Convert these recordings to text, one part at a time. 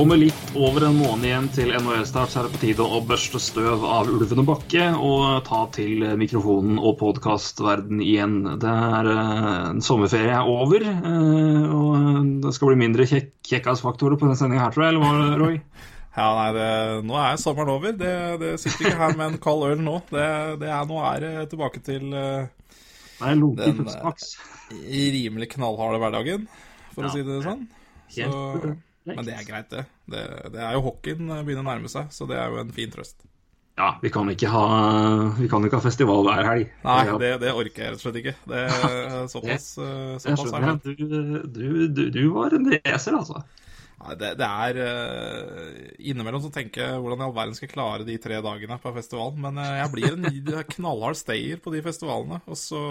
Og med litt over en måned igjen til NHL-start, så er det på tide å børste støv av ulvene Bakke og ta til mikrofonen og podkastverden igjen. Det er eh, en sommerferie er over, eh, og det skal bli mindre kjekk kjekkasfaktorer på denne sendinga her, tror jeg. Eller hva, Roy? Ja, nei, det, Nå er sommeren over. Det, det sitter ikke her med en kald øl nå. Det, det er, nå er det tilbake til uh, Nei, Den, uh, rimelig knallharde hverdagen, for Ja, å si det sånn. Så. Men det er greit, det. det. Det er jo hockeyen eh, begynner å nærme seg, så det er jo en fin trøst. Ja, vi kan ikke ha, vi kan ikke ha festival hver helg. Nei, det, det orker jeg rett og slett ikke. Det er såpass, eh, såpass er det. du, du, du, du var en racer, altså. Nei, det, det er eh, Innimellom så tenker jeg hvordan i all verden skal jeg klare de tre dagene på festival. Men jeg blir en knallhard stayer på de festivalene. Og så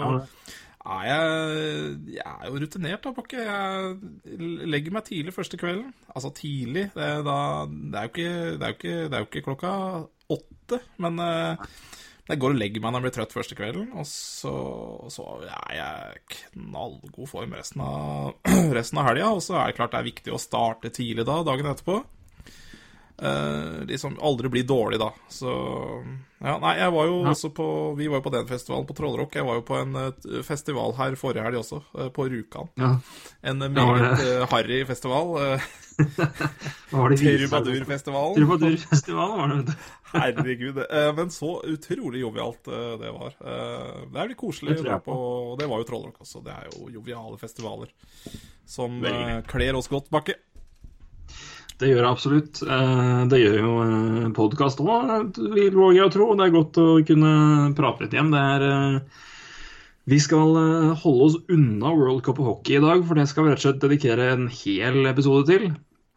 er jeg Jeg er jo rutinert, da, Bakke. Jeg legger meg tidlig første kvelden. Altså tidlig. Det er, da, det er, jo, ikke, det er, jo, ikke, det er jo ikke klokka åtte, men eh, jeg går og legger meg når jeg blir trøtt første kvelden, og så, så er jeg knallgod form resten av, resten av helga. Og så er det klart det er viktig å starte tidlig da, dagen etterpå. Eh, liksom aldri bli dårlig, da. Så Ja, nei, jeg var jo også på Vi var jo på den festivalen på Trollrock. Jeg var jo på en uh, festival her forrige helg også, uh, på Rjukan. Ja. En Ja, meget eh, harry festival. Trubadurfestivalen. Trubadurfestivalen, var det. Herregud. Men så utrolig jovialt det var. Det er litt koselig. Å dra på, og det var jo Trollrock også. Det er jo joviale festivaler som kler oss godt, Bakke. Det gjør jeg absolutt. Eh, Det gjør jo podkast òg, vil våge å tro. Det er godt å kunne prate litt igjen. Det er eh, Vi skal eh, holde oss unna World Cup og hockey i dag, for det skal vi rett og slett dedikere en hel episode til.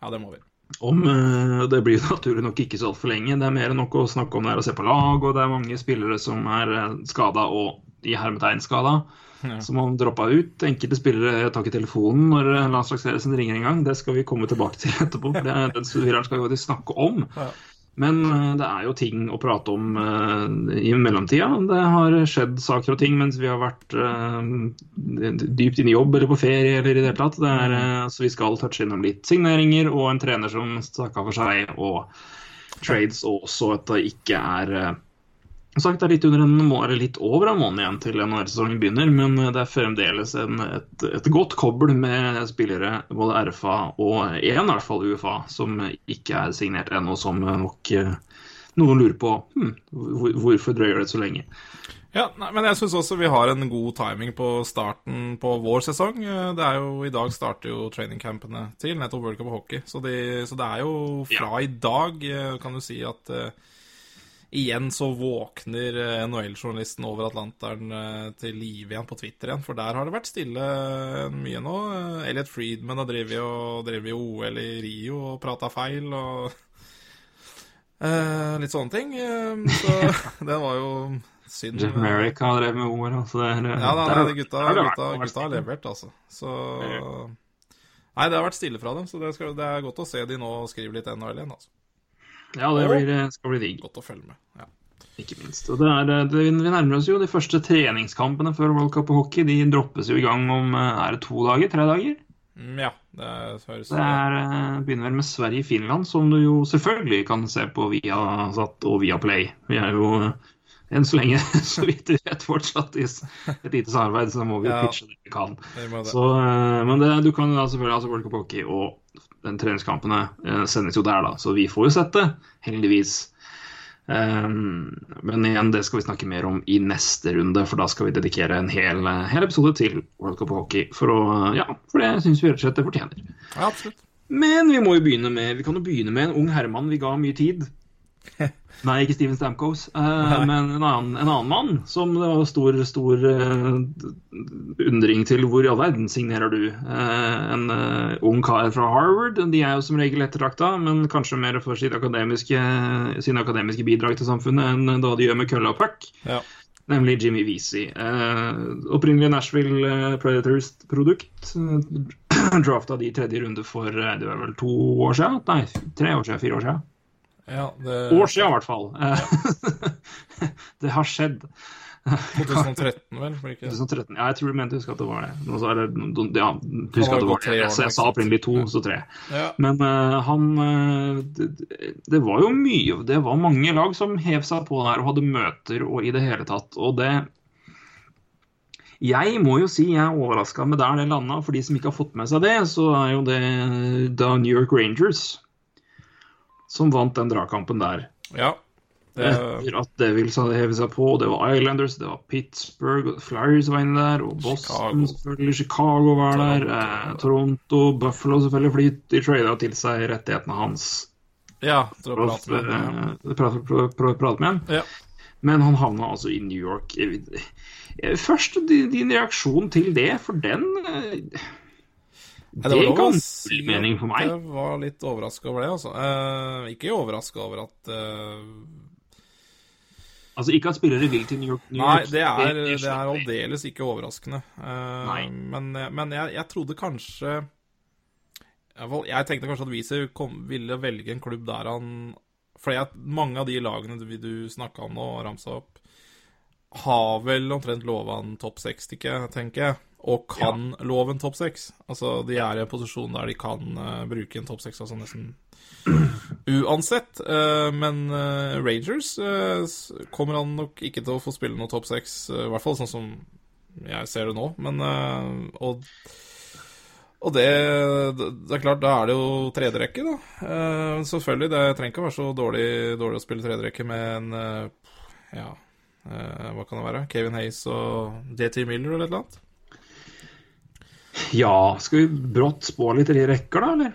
Ja, det må vi. Om, eh, det blir naturlig nok ikke så altfor lenge. Det er mer enn nok å snakke om det her og se på lag, og det er mange spillere som er skada og i hermetegnskala. Ja. Som han droppa ut. Enkelte spillere tar ikke telefonen når landslagsledelsen ringer en gang. Det skal vi komme tilbake til etterpå, for det, den surreren skal vi faktisk snakke om. Ja. Men eh, det er jo ting å prate om uh, i mellomtida. Det har skjedd saker og ting mens vi har vært uh, dypt inne i jobb eller på ferie eller i det hele eh, så vi skal touche innom litt signeringer og en trener som stakk av for seg, og trades, og også at det ikke er eh, sagt, det er litt, under en måned, eller litt over en måned igjen til NHL-sesongen begynner, men det er fremdeles en, et, et godt kobbel med spillere, både RFA og én, i hvert fall UFA, som ikke er signert ennå, som nok eh, noen lurer på hm, hvorfor drøyer det så lenge. Ja, nei, men jeg syns også vi har en god timing på starten på vår sesong. Eh, Det er jo, I dag starter jo trainingcampene til nettopp World Cup og hockey. Så, de, så det er jo fra i dag, eh, kan du si, at eh, igjen så våkner eh, NHL-journalisten over Atlanteren eh, til live igjen på Twitter igjen. For der har det vært stille eh, mye nå. Elliot Friedman har drevet og drevet i OL i Rio og prata feil og uh, litt sånne ting. Så det var jo synd. Jeff Merrick har drevet med OL. Altså det er, Ja, da, nei, gutta, gutta, gutta har levert, altså. Så Nei, det har vært stille fra dem, så det, skal, det er godt å se de nå skriver litt NHL igjen. altså. Ja, det blir, skal bli digg. Godt å følge med. ja. Ikke minst. Og det er, det, vi nærmer oss jo de første treningskampene før World Cup og hockey. De droppes jo i gang om eh, er det to dager? Tre dager? Mm, Ja, det høres Det er, eh, begynner vel med Sverige-Finland, som du jo selvfølgelig kan se på Viasat og Viaplay. Vi er jo eh, enn så lenge, så vidt vi vet, fortsatt i et lite samarbeid, så må vi Ja. pitche det vi kan. Det det. Så, eh, men det, du kan jo da selvfølgelig altså World Cup Hockey og den treningskampene eh, sendes jo der, da. Så vi får jo sett det, heldigvis. Um, men igjen, det skal vi snakke mer om i neste runde, for da skal vi dedikere en hel, eh, hel episode til World Cup Hockey. For, å, ja, for det syns vi rett og slett det fortjener. Ja, absolutt. Men vi må jo begynne med Vi kan jo begynne med en ung herremann vi ga mye tid. Nei, ikke Steven Stamkos, uh, men en annen, en annen mann som det var stor, stor uh, undring til hvor i all verden signerer du? Uh, en ung kar fra Harvard, de er jo som regel ettertrakta, men kanskje mer for sitt akademiske, sin akademiske bidrag til samfunnet enn da de gjør med kølla og puck. Ja. Nemlig Jimmy Vesey. Eh, opprinnelig Nashville Predators-produkt. Drafta de i tredje runde for det var vel to år siden? Nei, tre år siden, fire år siden. Ja det, År siden, i hvert fall. Ja. det har skjedd. 2013, vel? Blir ikke 2013. Ja, jeg tror du mente husker at det var det. Altså, så er det no- ja, husker at det var det. Jeg, jeg sa opprinnelig to, så tre. Ja. Men uh, han eh, det, det var jo mye Det var mange lag som hev seg på der og hadde møter og i det hele tatt. Og det Jeg må jo si jeg er overraska med der det landa. For de som ikke har fått med seg det, så er jo det da New York Rangers som vant den dragkampen der. ja. Det, Etter at Devils hadde hevet seg på. Det var Islanders, det var Pittsburgh, Flyers var inne der. Og Boston, Chicago. selvfølgelig. Chicago var der. Toronto. Eh, Toronto, Buffalo selvfølgelig, fordi de trada til seg rettighetene hans. ja, til å prate med ja. eh, prate, med han. Ja. Men han havna altså i New York. Eh, Først din, din reaksjon til det, for den eh, Det var ga null mening for meg. Jeg var litt overraska over det, altså. Eh, ikke overraska over at eh, Altså Ikke at spillere vil til New York. New Nei, det er, det er aldeles ikke overraskende. Eh, Men, men jeg, jeg trodde kanskje i hvert fall, Jeg tenkte kanskje at Wiese ville velge en klubb der han For mange av de lagene du, du snakka om nå og ramsa opp, har vel omtrent lova en topp seks, tenker jeg. Og kan love en topp seks. Altså, de er i en posisjon der de kan uh, bruke en topp seks, altså nesten uansett. Uh, men uh, Rangers kommer han nok ikke til å få spille noe topp seks, i hvert fall sånn som jeg ser det nå. Men Og, og det, det er klart, da er det jo tredjerekke, da. Selvfølgelig, det trenger ikke å være så dårlig, dårlig å spille tredjerekke med en Ja, hva kan det være? Kevin Hayes og DT Miller eller et eller annet? Ja, skal vi brått spå litt i rekker, da, eller?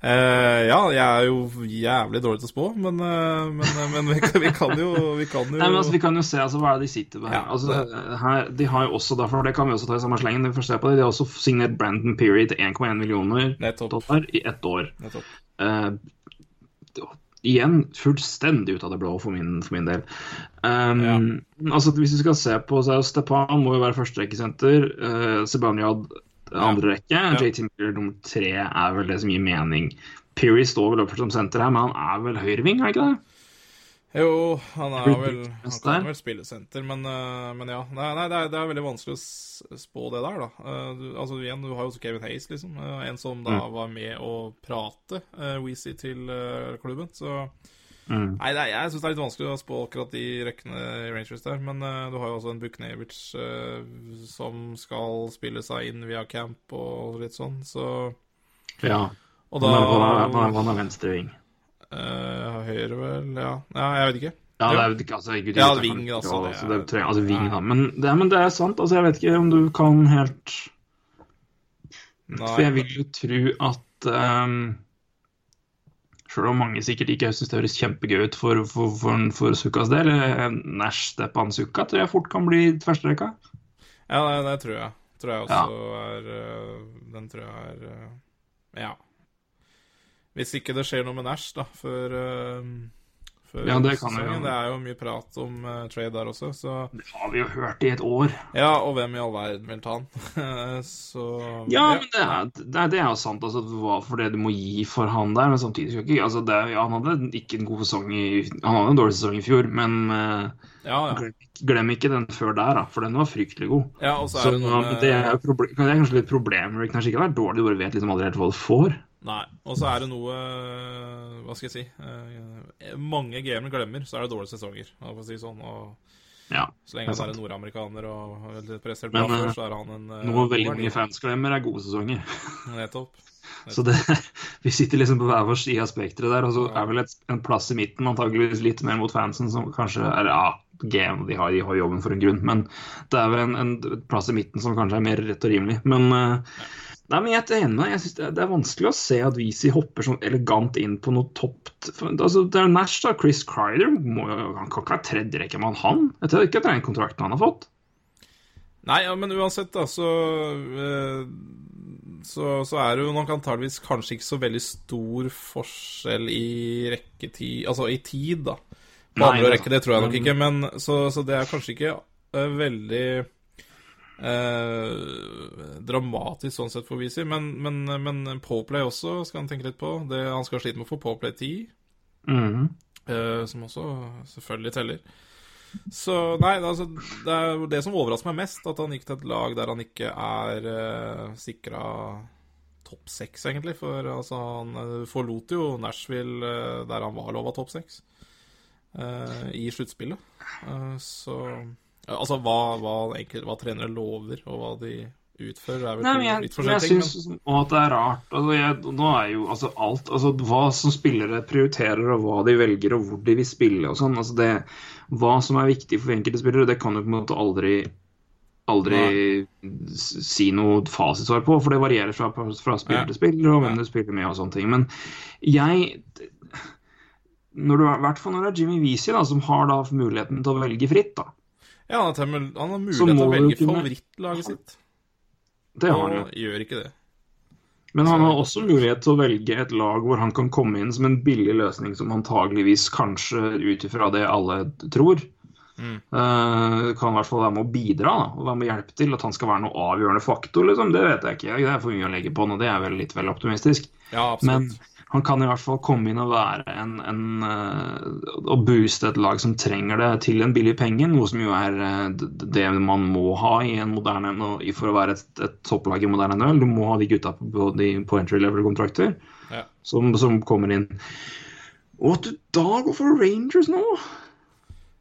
Uh, ja, jeg er jo jævlig dårlig til å spå, men, uh, men, men vi, kan, vi kan jo Vi kan jo Nei, men altså, Vi kan jo se altså, hva er det de sitter med. Ja, altså, her de har jo også, derfor, det kan vi også ta i samme slengen, vi får se på det, de har også signert Brandon Peary til 1,1 millioner Nettopp. dollar i ett år. Nettopp. Eh, igjen fullstendig ut av det blå for min, for min del. Um, altså, hvis du skal se på så er Stepan må jo være førsterekkesenter. Uh, Sebanyad andre rekke. JT Miller nummer tre er vel det som gir mening. Peary står vel oppført som senter her, men han er vel høyreving, er ikke det? Jo, han er vel Han kan vel spille senter, men, eh, men ja. Nei, nei det, er, det er veldig vanskelig å spå det der, da. Eh, du, altså igjen, du har jo også Kevin Hayes, liksom. eh, en som da Mm. var med å prate uh, Weezy til uh, klubben. Så Mm. Nei, nei jeg syns det er litt vanskelig å spå akkurat de rekkene i Rangers der. Men uh, du har jo også en Buknevic som skal spille seg inn via camp og litt sånn, så Ja. Og da han er, han er venstreving. Eh, Høyre, vel? Ja. ja, jeg vet ikke. Ja, det er jo ikke altså, Gud, Ja, ving, altså, det altså, er- trenger- altså, ving, da. Men det, men det er sant. Altså, jeg vet ikke om du kan helt Nei. For jeg vil jo tro at um, Selv om mange sikkert ikke syns det høres kjempegøy ut for, for, for, for Sukkas del, eh, Nash Stepan Sukka tror jeg fort kan bli førsterekka. Ja, det, det tror jeg. Tror jeg også er øh, Den tror jeg er Ja. Hvis ikke det skjer noe med Nash, da, før, før Ja, det kan jo- Det er jo mye prat om uh, trade der også, så Det har vi jo hørt i et år. Ja, og hvem i all verden vil ta han? så Ja, men det er, det er, det er jo sant. Altså, hva for det du må gi for han der, men samtidig skal ikke altså, det, ja, Han hadde ikke en god sesong i Han hadde en dårlig sesong i fjor, men uh, Ja, ja. glem, glem ikke den før der, da, for den var fryktelig god. ja og så Så er det nå, noe med det er, jo proble- det er kanskje litt problem. Rick Nash ikke vært dårlig, du bare vet liksom aldri helt hva du får. Nei. Og så er det noe øh, Hva skal jeg si øh, Mange gamer glemmer, så er det dårlige sesonger, for å si sånn. Og Ja, så lenge han er en nordamerikaner og prestert bra før, så er han en Noe veldig mange fans glemmer, er gode sesonger. Nettopp. Så det, vi sitter liksom på hver vår side av spekteret der, og så er vel et, en plass i midten antageligvis litt mer mot fansen, som kanskje er ja, game, de har, de har jobben for en grunn, men det er vel en, en plass i midten som kanskje er mer rett og rimelig. Men, eh, Nei, men Jeg er enig med deg. Jeg synes det, er- vanskelig å se at Weezy hopper sånn elegant inn på noe topp altså, Det er Nash, da. Chris Crider må, han kan ikke være tredjerekkemann, han. Jeg tror ikke at det er den kontrakten han har fått. Nei, ja, men uansett, da, så eh, så, så er det jo nok antageligvis kanskje ikke så veldig stor forskjell i rekketid Altså i tid, da. På Nei, andre rekke, det tror jeg nok ikke, men så, så det er kanskje ikke uh, veldig eh, dramatisk sånn sett for Weezy, men, men, men Poplay også skal han tenke litt på. Det, han skal slite med å få Poplay 10. mm. Eh, som også selvfølgelig teller. Så nei, altså, det er det som overrasker meg mest, at han gikk til et lag der han ikke er eh, sikra topp seks, egentlig. For altså, han eh, forlot jo Nashville eh, der han var lova topp seks, eh, i sluttspillet. Eh, så Altså, hva, hva, egentlig, hva trenere lover, og hva de utfører, er vel Nei, jeg, litt forskjellig. jeg syns også at det er rart. Altså, jeg, nå er jo altså, alt altså, Hva som spillere prioriterer, og hva de velger, og hvor de vil spille og sånn. Altså, det, hva som er viktig for enkelte spillere, det kan du på en måte aldri Aldri Nei. si noe fasitsvar på, for det varierer fra, fra spiller til spiller, og hvem du spiller med og sånne ting. Men jeg når du, I hvert fall når det er Jimmy Weezy som har da muligheten til å velge fritt. da. Ja, han har, han har mulighet til å velge kunne- favorittlaget sitt, Det har han jo. gjør ikke det. Men han har også mulighet til å velge et lag hvor han kan komme inn som en billig løsning som antageligvis kanskje ut ifra det alle tror, Mm. eh, kan i hvert fall være med å bidra da, og være med å hjelpe til. At han skal være noe avgjørende faktor, liksom, det vet jeg ikke. Det er for mye å legge på nå, det er vel litt vel optimistisk. Ja, Men absolutt. Han kan i hvert fall komme inn og være en, en eh, og booste et lag som trenger det til en billig penge, noe som jo er eh, det man må ha i en moderne for å være et, et topplag i moderne NHL. Du må ha de gutta på, på, de, på entry level-kontrakter Ja. som, som kommer inn. Og at du da går for Rangers nå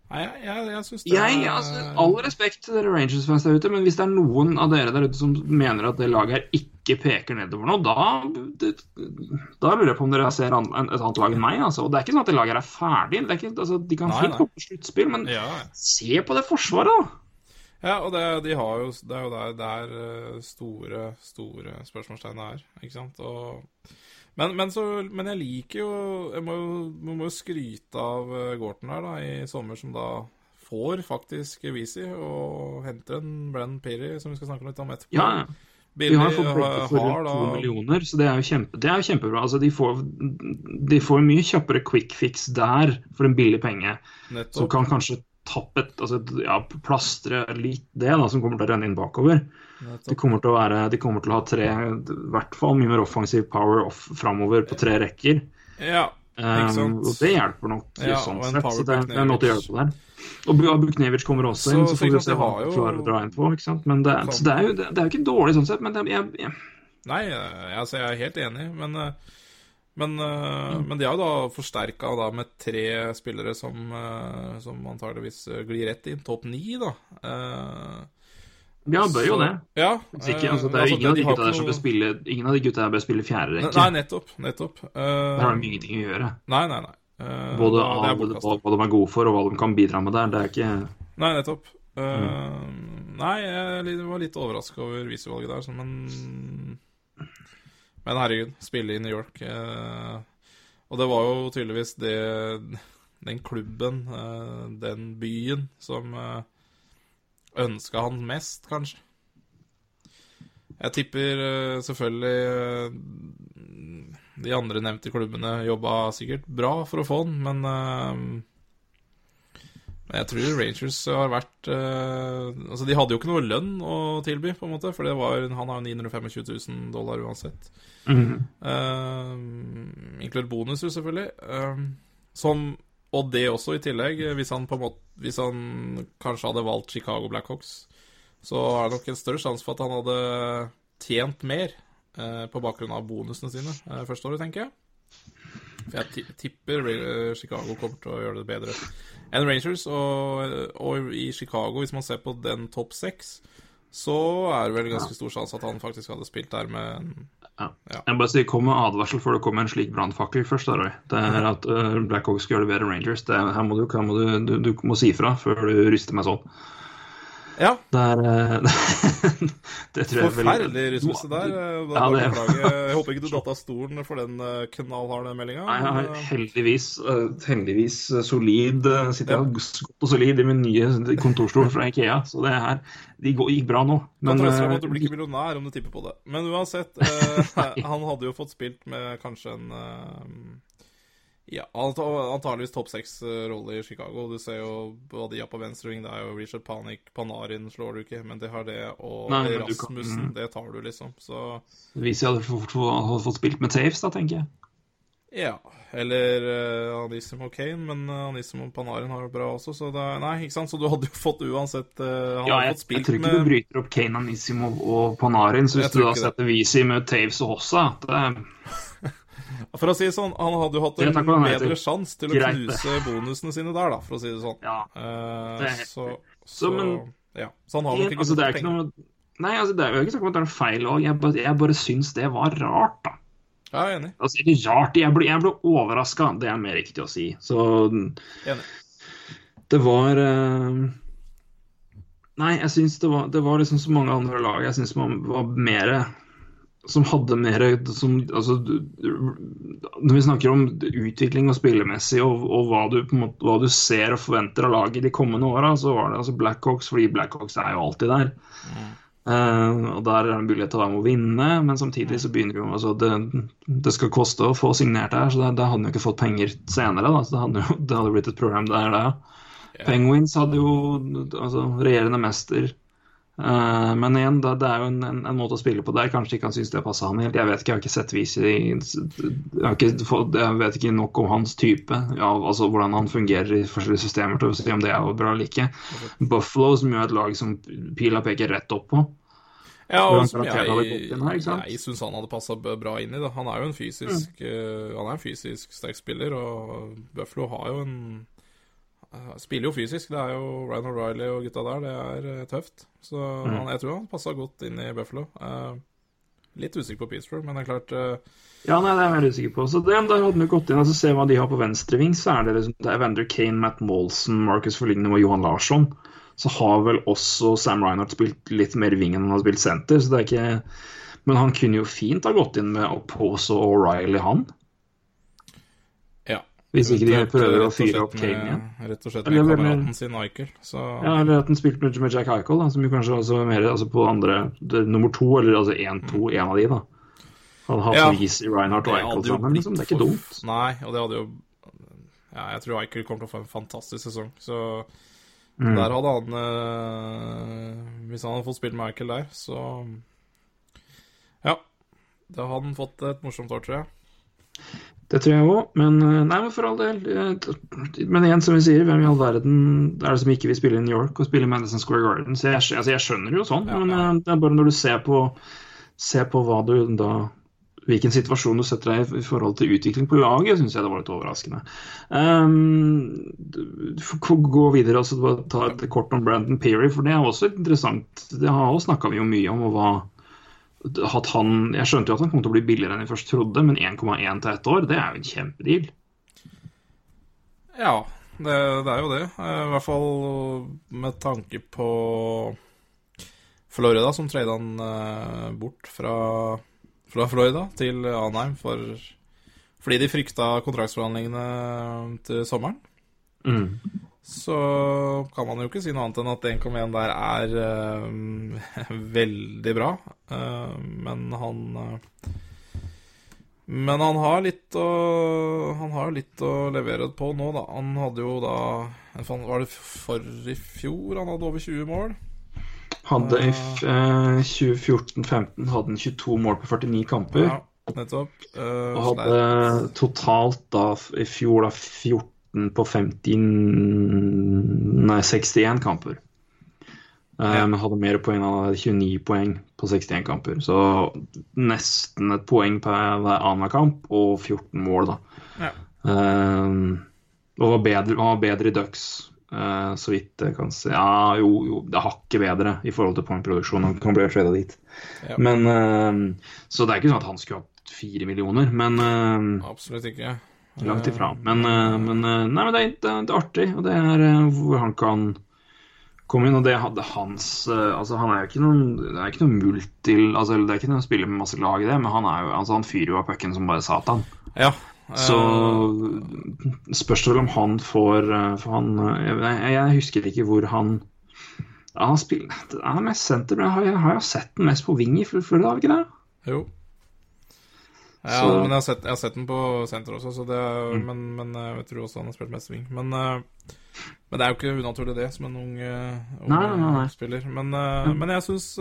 Nei, jeg, jeg, jeg syns det jeg, altså, All respekt til dere Rangers-fans der ute, men hvis det er noen av dere der ute som mener at det laget her ikke peker nedover nå, da, det, da lurer jeg på om dere ser an, et annet lag enn meg. Altså. Og det er ikke sånn at det laget her er ferdig. Det er ikke, altså, de kan fint gå på sluttspill, men Ja, se på det forsvaret, da! ja og det, de har jo, det er jo der, der eh, store, store spørsmålstegnet er, ikke sant? Og, men, men, så, men jeg liker jo Jeg må jo, må jo skryte av eh, Gorton her da, i sommer, som da får faktisk Weezy og henter en Brenn Peary, som vi skal snakke litt om etterpå. Ja, Billy, Vi har fått Brett for har rundt da- to millioner, så det er jo, kjempe, det er jo kjempebra. Altså, de, får, de får mye kjappere quick fix der for en billig penge. Som Nettopp. kan kanskje tappe et, altså, ja, plastre litt det da, som kommer til å renne inn bakover. De kommer til å, være, de kommer til å ha tre, i hvert fall mye mer offensiv power off framover på tre rekker. Ja, ikke Um, sant. og det hjelper nok Ja, sånn sett. Så det, er- det er noe til å hjelpe der. Og Bu- Buknevic kommer også inn, så så får vi se hva han klarer å dra inn på. ikke sant? Men det, så det er jo, det, det er jo ikke dårlig sånn sett, men det, jeg, jeg, Nei, eh, altså, jeg er helt enig, men eh, men, eh, Mm. men de har jo da forsterka da med tre spillere som, eh, som antageligvis eh, glir rett inn. Topp ni, da. Ja, ja, bør jo det. Ja. Hvis ikke, eh, altså, det er altså, jo ingen av de gutta der som bør spille Ingen av de gutta der bør spille fjerde rekke. Nei, nettopp. Nettopp. Uh, Der har de ingenting å gjøre. Nei, nei, nei. Uh, Både av hva, hva de er gode for, og hva de kan bidra med der. Det er ikke Nei, nettopp. Uh, Mm. Nei, jeg var litt overraska over visevalget der, men Men herregud, spille i New York. eh, og det var jo tydeligvis det Den klubben, eh, den byen, som uh, ønska han mest, kanskje. Jeg tipper eh, selvfølgelig eh, De andre nevnte klubbene jobba sikkert bra for å få han, men eh, men jeg tror Rangers har vært uh, Altså, de hadde jo ikke noe lønn å tilby, på en måte, for det var, han har jo 925 000 dollar uansett. Mhm. Uh, inkludert bonuser, selvfølgelig. Uh, som Og det også, i tillegg. Hvis han på en måte Hvis han kanskje hadde valgt Chicago Blackhawks, så har det nok en større sjanse for at han hadde tjent mer på bakgrunn av bonusene sine første året, tenker jeg. For jeg tipper Chicago kommer til å gjøre det bedre enn Rangers. Og, og i Chicago, hvis man ser på den topp seks, så er det vel ganske stor sjanse at han faktisk hadde spilt der med ja. Ja. Jeg bare sier Kom med advarsel før det kommer en slik brannfakkel først. da, Roy. Det er at uh, Blackhawks skal gjøre det bedre enn Rangers. Det, er- her må du, her må du, du, du må si fra før du ryster meg sånn. Ja, Det er eh, Det tror jeg forferdelig rystelse der. Ja, det-. Jeg håper ikke du datt av stolen for den eh, knallharde meldinga. Nei, heldigvis, eh, heldigvis eh, solid Sitter jeg godt og solid i min nye kontorstol fra Ikea, så det her De gikk bra nå. Kan Men trøste eh, at du blir ikke millionær om du tipper på det. Men uansett, han hadde jo fått spilt med kanskje en ja, anta- antageligvis topp seks-rolle i Chicago. Du ser jo både de har på venstre wing, Det er jo Richard Panic, Panarin slår du ikke, men det har det. Og Nei, Rasmussen, kan- mm. det tar du, liksom. Så hvis jeg hadde fått, hadde fått spilt med Taves, da, tenker jeg. ja. Eller uh, Anissimo Kane, men uh, Anissimo Panarin har det bra også, så det er Nei, ikke sant. Så du hadde jo fått uansett uh, Han Ja, jeg, jeg tror ikke du bryter opp Kane Anissimo og Panarin. Så hvis du da setter Visi med Taves og Hossa det, For å si det sånn, han hadde jo hatt en bedre sjanse til å knuse bonusene sine der, da, for å si det sånn. Ja. Eh, det er så, Så, men- ja. så han har nok ikke altså, det er ikke noe Nei, altså, det er jo ikke snakk om at det er noe feil òg. Jeg, bare- jeg bare syns det var rart, da. Ja, jeg er enig. Altså, ikke rart, jeg ble, jeg ble overraska. Det er mer riktig å si. Så enig. det var uh... Nei, jeg syns det var, det var liksom så mange andre lag jeg syns man var mer Som hadde mer som, altså, Når vi snakker om utvikling og spillemessig, og, og hva, du, på måte, hva du ser og forventer av laget de kommende åra, så var det altså Blackhawks, fordi Blackhawks er jo alltid der. Eh, og Der er det mulighet til å være med å vinne, men samtidig så begynner jo altså det, det skal koste å få signert her, så det, hadde jo ikke fått penger senere. da, så Det hadde jo det hadde blitt et program der, det. Penguins hadde jo altså, regjerende mester. Eh, men igjen, det, det er jo en, en, en måte å spille på der. Kanskje ikke han syns det passa han helt. Jeg vet ikke, jeg har ikke sett viser i jeg, har ikke, fått- jeg vet ikke nok om hans type, ja, altså hvordan han fungerer i forskjellige systemer til å si om det er bra eller ikke. Buffalo, som jo er et lag som pila peker rett opp på. Ja, og som jeg, jeg, jeg syns han hadde passa bra inn i det. Han er jo en fysisk Mm. uh, Han er en fysisk sterk spiller, og Buffalo har jo en Spiller jo fysisk. Det er jo Ryan O'Reilly og gutta der. Det er eh, tøft. Så Mm. han, jeg tror han passa godt inn i Buffalo. Eh, litt usikker på Pittsburgh, men det er klart eh, Ja, nei, det er jeg veldig usikker på. Så det, Der hadde vi gått inn altså Se hva de har på venstreving, så er det liksom det er Vander Kane, Matt Molson, Marcus Forlignum og Johan Larsson. Så har vel også Sam Reinhardt spilt litt mer wing enn han har spilt senter. så det er ikke... Men han kunne jo fint ha gått inn med Oppose og O'Reilly, han. Hvis ikke de prøver å fyre opp Kane igjen. Rett og slett med er- kameraten sin Eichel. Så Ja, Eller at han spilte med, med Jack Eichel, da, som jo kanskje også er mer altså på andre det, nummer to, eller altså én-to, en av de, da. Hadde hatt Ja. I Reinhardt og Eichel sammen. Liksom. Det er ikke for- dumt. Nei, og det hadde jo Ja, jeg tror Eichel kommer til å få en fantastisk sesong. Så Mm. der hadde han eh, Hvis han hadde fått spilt med Eichel der, så Ja. Da hadde han fått et morsomt år, tror jeg. Det tror jeg òg, men eh, nei, men for all del. eh, Men igjen, som vi sier, hvem i all verden er det som ikke vil spille i New York og spille i Madison Square Garden? Så jeg, altså, jeg skjønner det jo sånn, Ja, men eh, det er bare når du ser på, ser på hva du da Hvilken situasjon du setter deg i i forhold til utvikling på laget, syns jeg det var litt overraskende. Um, gå videre og ta et kort om Brandon Peary, for det er også interessant. Det har også snakka vi jo mye om. og hva han, Jeg skjønte jo at han kom til å bli billigere enn jeg først trodde, men 1,1 til ett år, det er jo en kjempedeal. Ja, det, det er jo det. Eh, I hvert fall med tanke på Florida, som trada han eh, bort fra, fra Florida til Anheim for, fordi de frykta kontraktsforhandlingene til sommeren. Mm. Så kan man jo ikke si noe annet enn at 1,1 der er eh, veldig bra. Uh, men han uh, Men han har litt å Han har litt å levere på nå, da. Han hadde jo da Var det for i fjor han hadde over 20 mål? Hadde i eh, 2014-15 hadde han 22 mål på 49 kamper. Ja, nettopp. Og hadde totalt da i fjor da 14 på 50 Nei, 61 kamper. Eh, Ja. Men hadde mer poeng. Han hadde 29 poeng på 61 kamper. Så nesten et poeng på hver annen kamp, og 14 mål, da. Ja. Um, og var bedre, han var bedre i Ducks, uh, så vidt jeg kan se. Ja, jo, jo, det hakket bedre i forhold til poengproduksjon. Han kan bli trada dit. Ja. Men, uh, så det er ikke sånn at han skulle hatt fire millioner, men uh, Absolutt ikke. Langt ifra. Men, eh, men, eh, nei, men det, er, det, er, det artig, og det er eh, hvor han kan komme inn, og det hadde hans Altså, han er jo ikke noen Det er ikke noen multil Altså, det er ikke noen spiller med masse lag i det, men han er jo Altså, han fyrer jo av pucken som bare satan. Ja. Så spørs det vel om han får For han Jeg, jeg husker ikke hvor han ja, han spiller Han er mest senter, men jeg har, jeg har jo sett den mest på wing i Florida, har vi ikke det? Jo. Ja, Så- men jeg har, sett, jeg har sett den på senter også, så det er, Mm. men, men eh, jeg tror også han har spilt mest wing. Men, eh, men det er jo ikke unaturlig, det, som en ung, eh, ung Nei, nei, nei. spiller. Men, mm. men jeg syns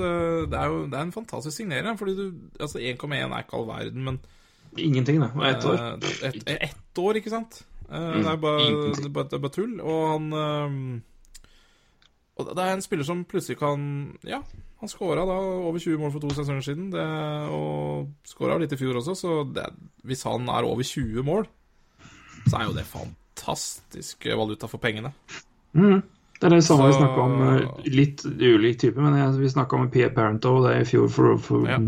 det er jo det er en fantastisk signering, fordi du Altså 1,1 er ikke all verden, men Ingenting, det. Og ett år. Ett et år, ikke sant? Mm, Det er bare, det er bare, det er bare tull. Og han Og det er en spiller som plutselig kan Ja, han skåra da over 20 mål for to sesonger siden, det, og skåra litt i fjor også, så det, hvis han er over 20 mål, så er jo det fantastisk valuta for pengene. Mm. Det er det samme vi Så- snakka om. eh, Litt ulik type, men jeg, vi snakka om Pia Parento det i fjor. For, for, Ja.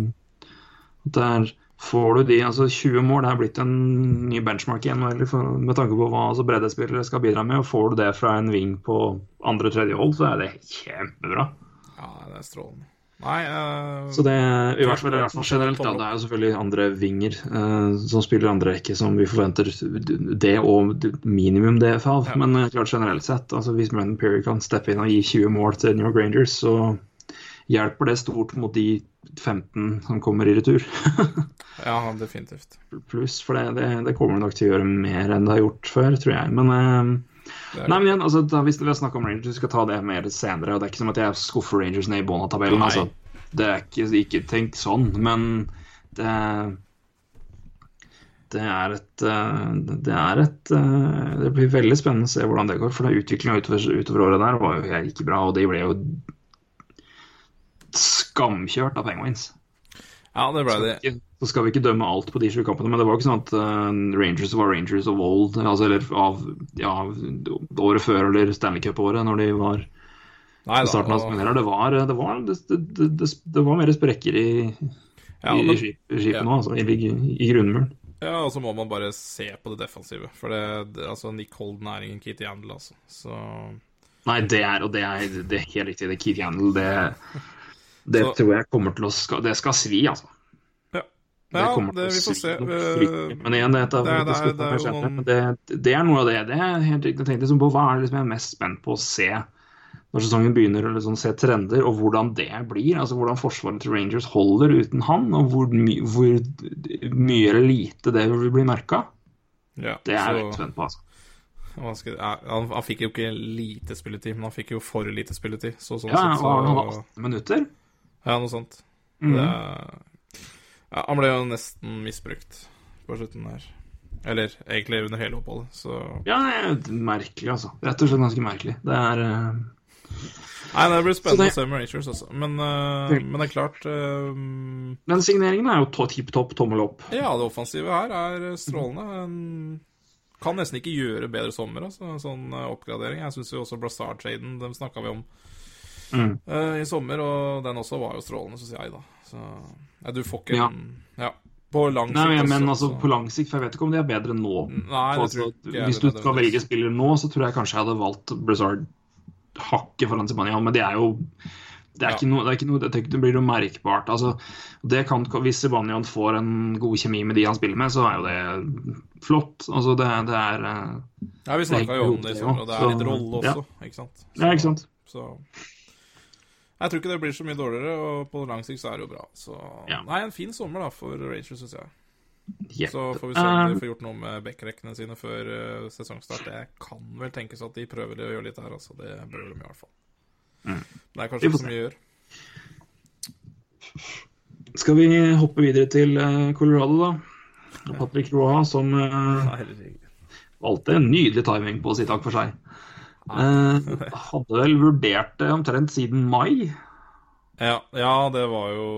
Der får du de altså 20 mål. Det er blitt en ny benchmark igjen eller for, med tanke på hva altså, breddespillere skal bidra med. og Får du det fra en wing på andre-tredje hold, så er det kjempebra. Ja, det er strålende. Nei eh, Så det, i hvert fall, i hvert fall generelt, da, det er jo selvfølgelig andre vinger uh, som spiller andre rekke som vi forventer det og minimum det av. Ja. Men uh, klart generelt sett, altså hvis Brendan Perry kan steppe inn og gi 20 mål til New York Rangers, så hjelper det stort mot de 15 som kommer i retur. Ja, definitivt. Pluss, for det, det, det kommer det nok til å gjøre mer enn det har gjort før, tror jeg. Men Nei, men igjen, altså, da, hvis vi har snakket om Rangers, vi skal ta det mer senere. og Det er ikke som at jeg skuffer Rangers ned i bånn av tabellen. Altså. Det er ikke, ikke tenkt sånn, men det det er et eh, Det er et eh, Det blir veldig spennende å se hvordan det går. For utviklinga utover, utover året der var jo ikke bra, og de ble jo skamkjørt av Penguins. ja, det ble det. Så skal vi ikke dømme alt på de sju kampene, men det var ikke sånn at uh, Rangers var Rangers of old, altså, eller av ja, året før eller Stanley Cup-året, når de var Nei da, starten av og- Det var, det, var, det, det, det, var mer sprekker i, ja, i, i skipet ja. nå, altså, i, i, grunnmuren. Ja, og så må man bare se på det defensive. For det, altså Nick Holden er ingen Kitty Handel, altså. Så Nei, det er, og det er, det er helt riktig. Det er Keith Yandel, det, det Så- tror jeg kommer til å Det skal svi, altså. Ja. Det ja kommer det, til å vi får svi se. Eh. Men igjen, det, det, det er- det, er- det er jo noen- det, det er noe av det. Det er helt riktig. Jeg tenkte liksom på hva er det liksom jeg er mest spent på å se når sesongen begynner, eller liksom se trender, og hvordan det blir. altså Hvordan forsvaret til Rangers holder uten han, og hvor, my, hvor mye eller lite det vil bli merka. ja, Det er jeg så- litt spent på, altså. skal, ja, han, han fikk jo ikke lite spilletid, men han fikk jo for lite spilletid. Så sånn Ja, sett, så, og han hadde 18 minutter. Ja, noe sånt. Mm. Det, ja, han ble jo nesten misbrukt på slutten der. Eller egentlig under hele oppholdet, så Ja, er merkelig, altså. Rett og slett ganske merkelig. Det er uh... Nei, det blir spennende det- å se med Rangers også. Men, uh, men det er klart uh... Men signeringen er jo tipp topp, tommel opp. Ja, det offensive her er strålende. En kan nesten ikke gjøre bedre sommer, altså. En sånn eh, oppgradering. Jeg syns jo også Blastard-traden, dem snakka vi om Mm. eh, i sommer, og den også var jo strålende, syns jeg, da. Så nei, du får ikke Ja. Ja. På lang sikt Nei, men, men altså så- på lang sikt, for jeg vet ikke om de er bedre nå. Nei, Altså, hvis du skal velge spiller nå, så tror jeg kanskje jeg hadde valgt Blizzard hakket foran Zibanejad, men det er jo det er, Ja. ikke noe, det er ikke noe, det, det blir noe merkbart. Altså, det kan, hvis Sebanion får en god kjemi med de han spiller med, så er jo det flott. Altså, det, det er eh, Ja, vi snakka jo om det i er sommer, og det er litt rolle ja. også, ikke sant. Ja, ikke sant? Så Jeg tror ikke det blir så mye dårligere, og på lang sikt så er det jo bra. Så Ja. Nei, en fin sommer da for Rangers, syns jeg. Yep. Så får vi se om de Eh, får gjort noe med backrekkene sine før eh, sesongstart. Det kan vel tenkes at de prøver å gjøre litt her, altså. Det bør de i hvert fall. Mm. Det er kanskje ikke så mye å gjøre. Skal vi hoppe videre til eh, Colorado, da? Patrick Roa, som uh, valgte en nydelig timing på å si takk for seg. Eh, hadde vel vurdert det omtrent siden mai. Ja, ja, det var jo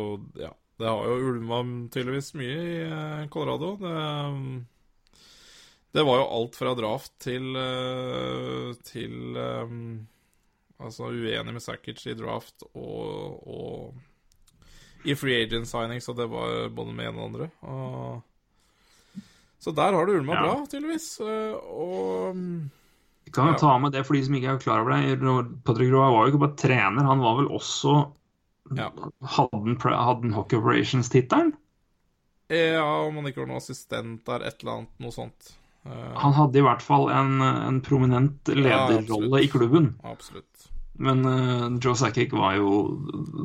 Ja. Det har jo ulma tydeligvis mye i eh, Colorado. Det, det var jo alt fra draft til eh, til um, Altså uenig med Sakic i draft og, og i free agent signing, så det var både med en og andre. Og, så der har det ulma Ja. bra, tydeligvis. eh, Og Vi kan jo ta med det for de som ikke er klar over det. Patrick Roy var jo ikke bare trener, han var vel også Ja. Hadde han, Hockey Operations-tittelen? Ja, om han ikke var noen assistent der, et eller annet, noe sånt. Eh, Han hadde i hvert fall en, en prominent lederrolle ja, i klubben. absolutt. Men uh, Joe Sackick var jo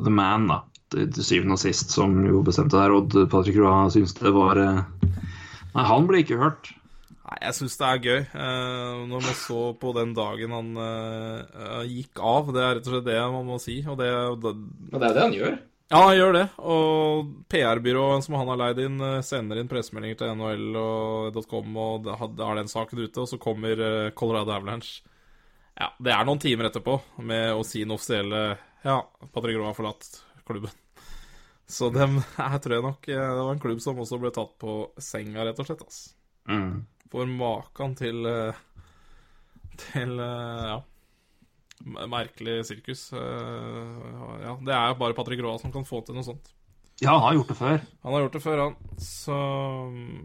the man, da. Til til syvende og sist, som jo bestemte der. Og Patrick Roy syntes det var uh... Nei, han ble ikke hørt. Nei, jeg syns det er gøy. Eh, når man så på den dagen han eh, eh, gikk av, det er rett og slett det man må si. Og det, det, det er det han gjør. Ja, han gjør det. Og PR-byrået som han har leid inn, sender inn pressemeldinger til NHL og .com, og har den saken ute, og så kommer Colorado Avalanche. Ja, det er noen timer etterpå med å si den offisielle Ja, Patrick Roa har forlatt klubben. Så dem jeg tror jeg nok Det var en klubb som også ble tatt på senga, rett og slett. ass. Mm. For maken til eh, Til eh, ja merkelig sirkus. Eh, Ja, det er jo bare Patrick Roa som kan få til noe sånt. Ja, han har gjort det før. Han har gjort det før, han. Så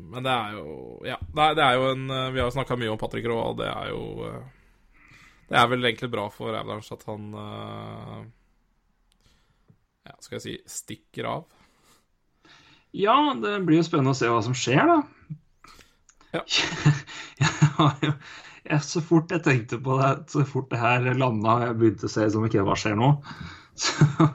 Men det er jo Ja, det er, det jo en Vi har jo snakka mye om Patrick Roa, og det er jo Det er vel egentlig bra for Avalanche at han Ja, skal jeg si stikker av. Ja, det blir jo spennende å se hva som skjer, da. Ja. jeg jeg, Så fort jeg tenkte på det, så fort det her landa og jeg begynte å se som ikke hva skjer nå, så,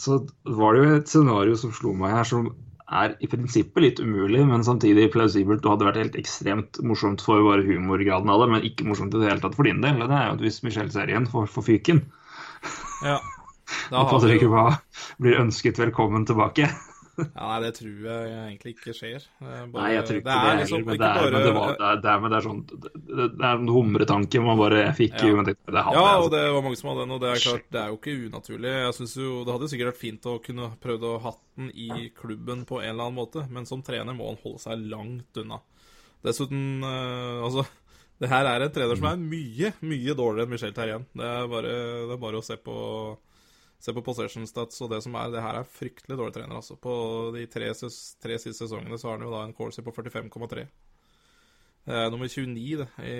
så var det jo et scenario som slo meg her, som er i prinsippet litt umulig, men samtidig plausibelt og hadde vært helt ekstremt morsomt for bare humorgraden av det, men ikke morsomt i det hele tatt for din del. Det er jo at hvis Michelle-serien får, får fyken, Ja. Da og Patrick Roy blir ønsket velkommen tilbake. Ja, nei, det tror jeg egentlig ikke skjer. Er bare- Nei, jeg tror ikke det, er heller, liksom men det er, men det, var, det, er, det, men det er sånn Det, det det er en humretanke man bare fikk Ja. men det, det hadde Ja, og det var mange som hadde den, og det er klart, det er jo ikke unaturlig. Jeg synes jo, Det hadde jo sikkert vært fint å kunne prøvd å hatt den i klubben på en eller annen måte, men som trener må han holde seg langt unna. Dessuten, eh, altså Det her er en trener som er mye, mye dårligere enn Michel Terrien. Det er bare, det er bare å se på Se på possession stats og det som er. Det her er fryktelig dårlig trener, altså. På de tre, ses- tre siste sesongene så har han jo da en corsi på 45,3. Det er nummer 29 det, i,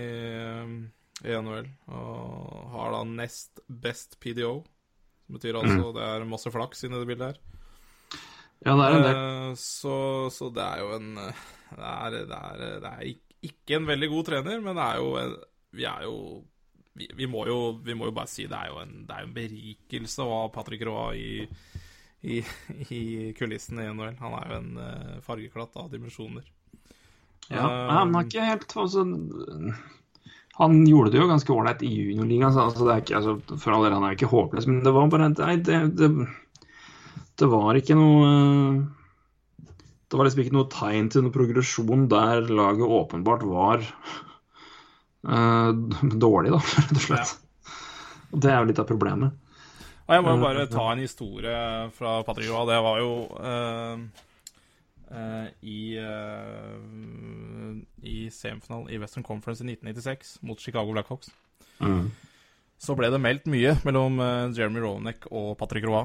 i NHL. Og har da nest best PDO. Som betyr altså det er masse flaks inni det bildet her. Ja, det er en del. Eh, Så, så det er jo en Det er, det er, det er ik- ikke en veldig god trener, men det er jo en, Vi er jo vi, vi, må jo vi må jo bare si det er jo en, det er en berikelse å ha Patrick Roa i, i, i kulissene i NHL. Han er jo en eh, fargeklatt av dimensjoner. Ja, um, han har ikke helt altså, Han gjorde det jo ganske ålreit i juniorligaen, altså, altså, for all del, han er jo ikke håpløs, men det var bare Nei, det, det, det var ikke noe Det var liksom ikke noe tegn til noe progresjon der laget åpenbart var dårlig, da, rett og slett. Ja. det er jo litt av problemet. Og jeg må jo bare ta en historie fra Patrick Joa. Det var jo uh, uh, i, uh, i semifinalen i Western Conference i 1996 mot Chicago Blackhawks. Mm. Så ble det meldt mye mellom eh, Jeremy Roenick og Patrick Roa.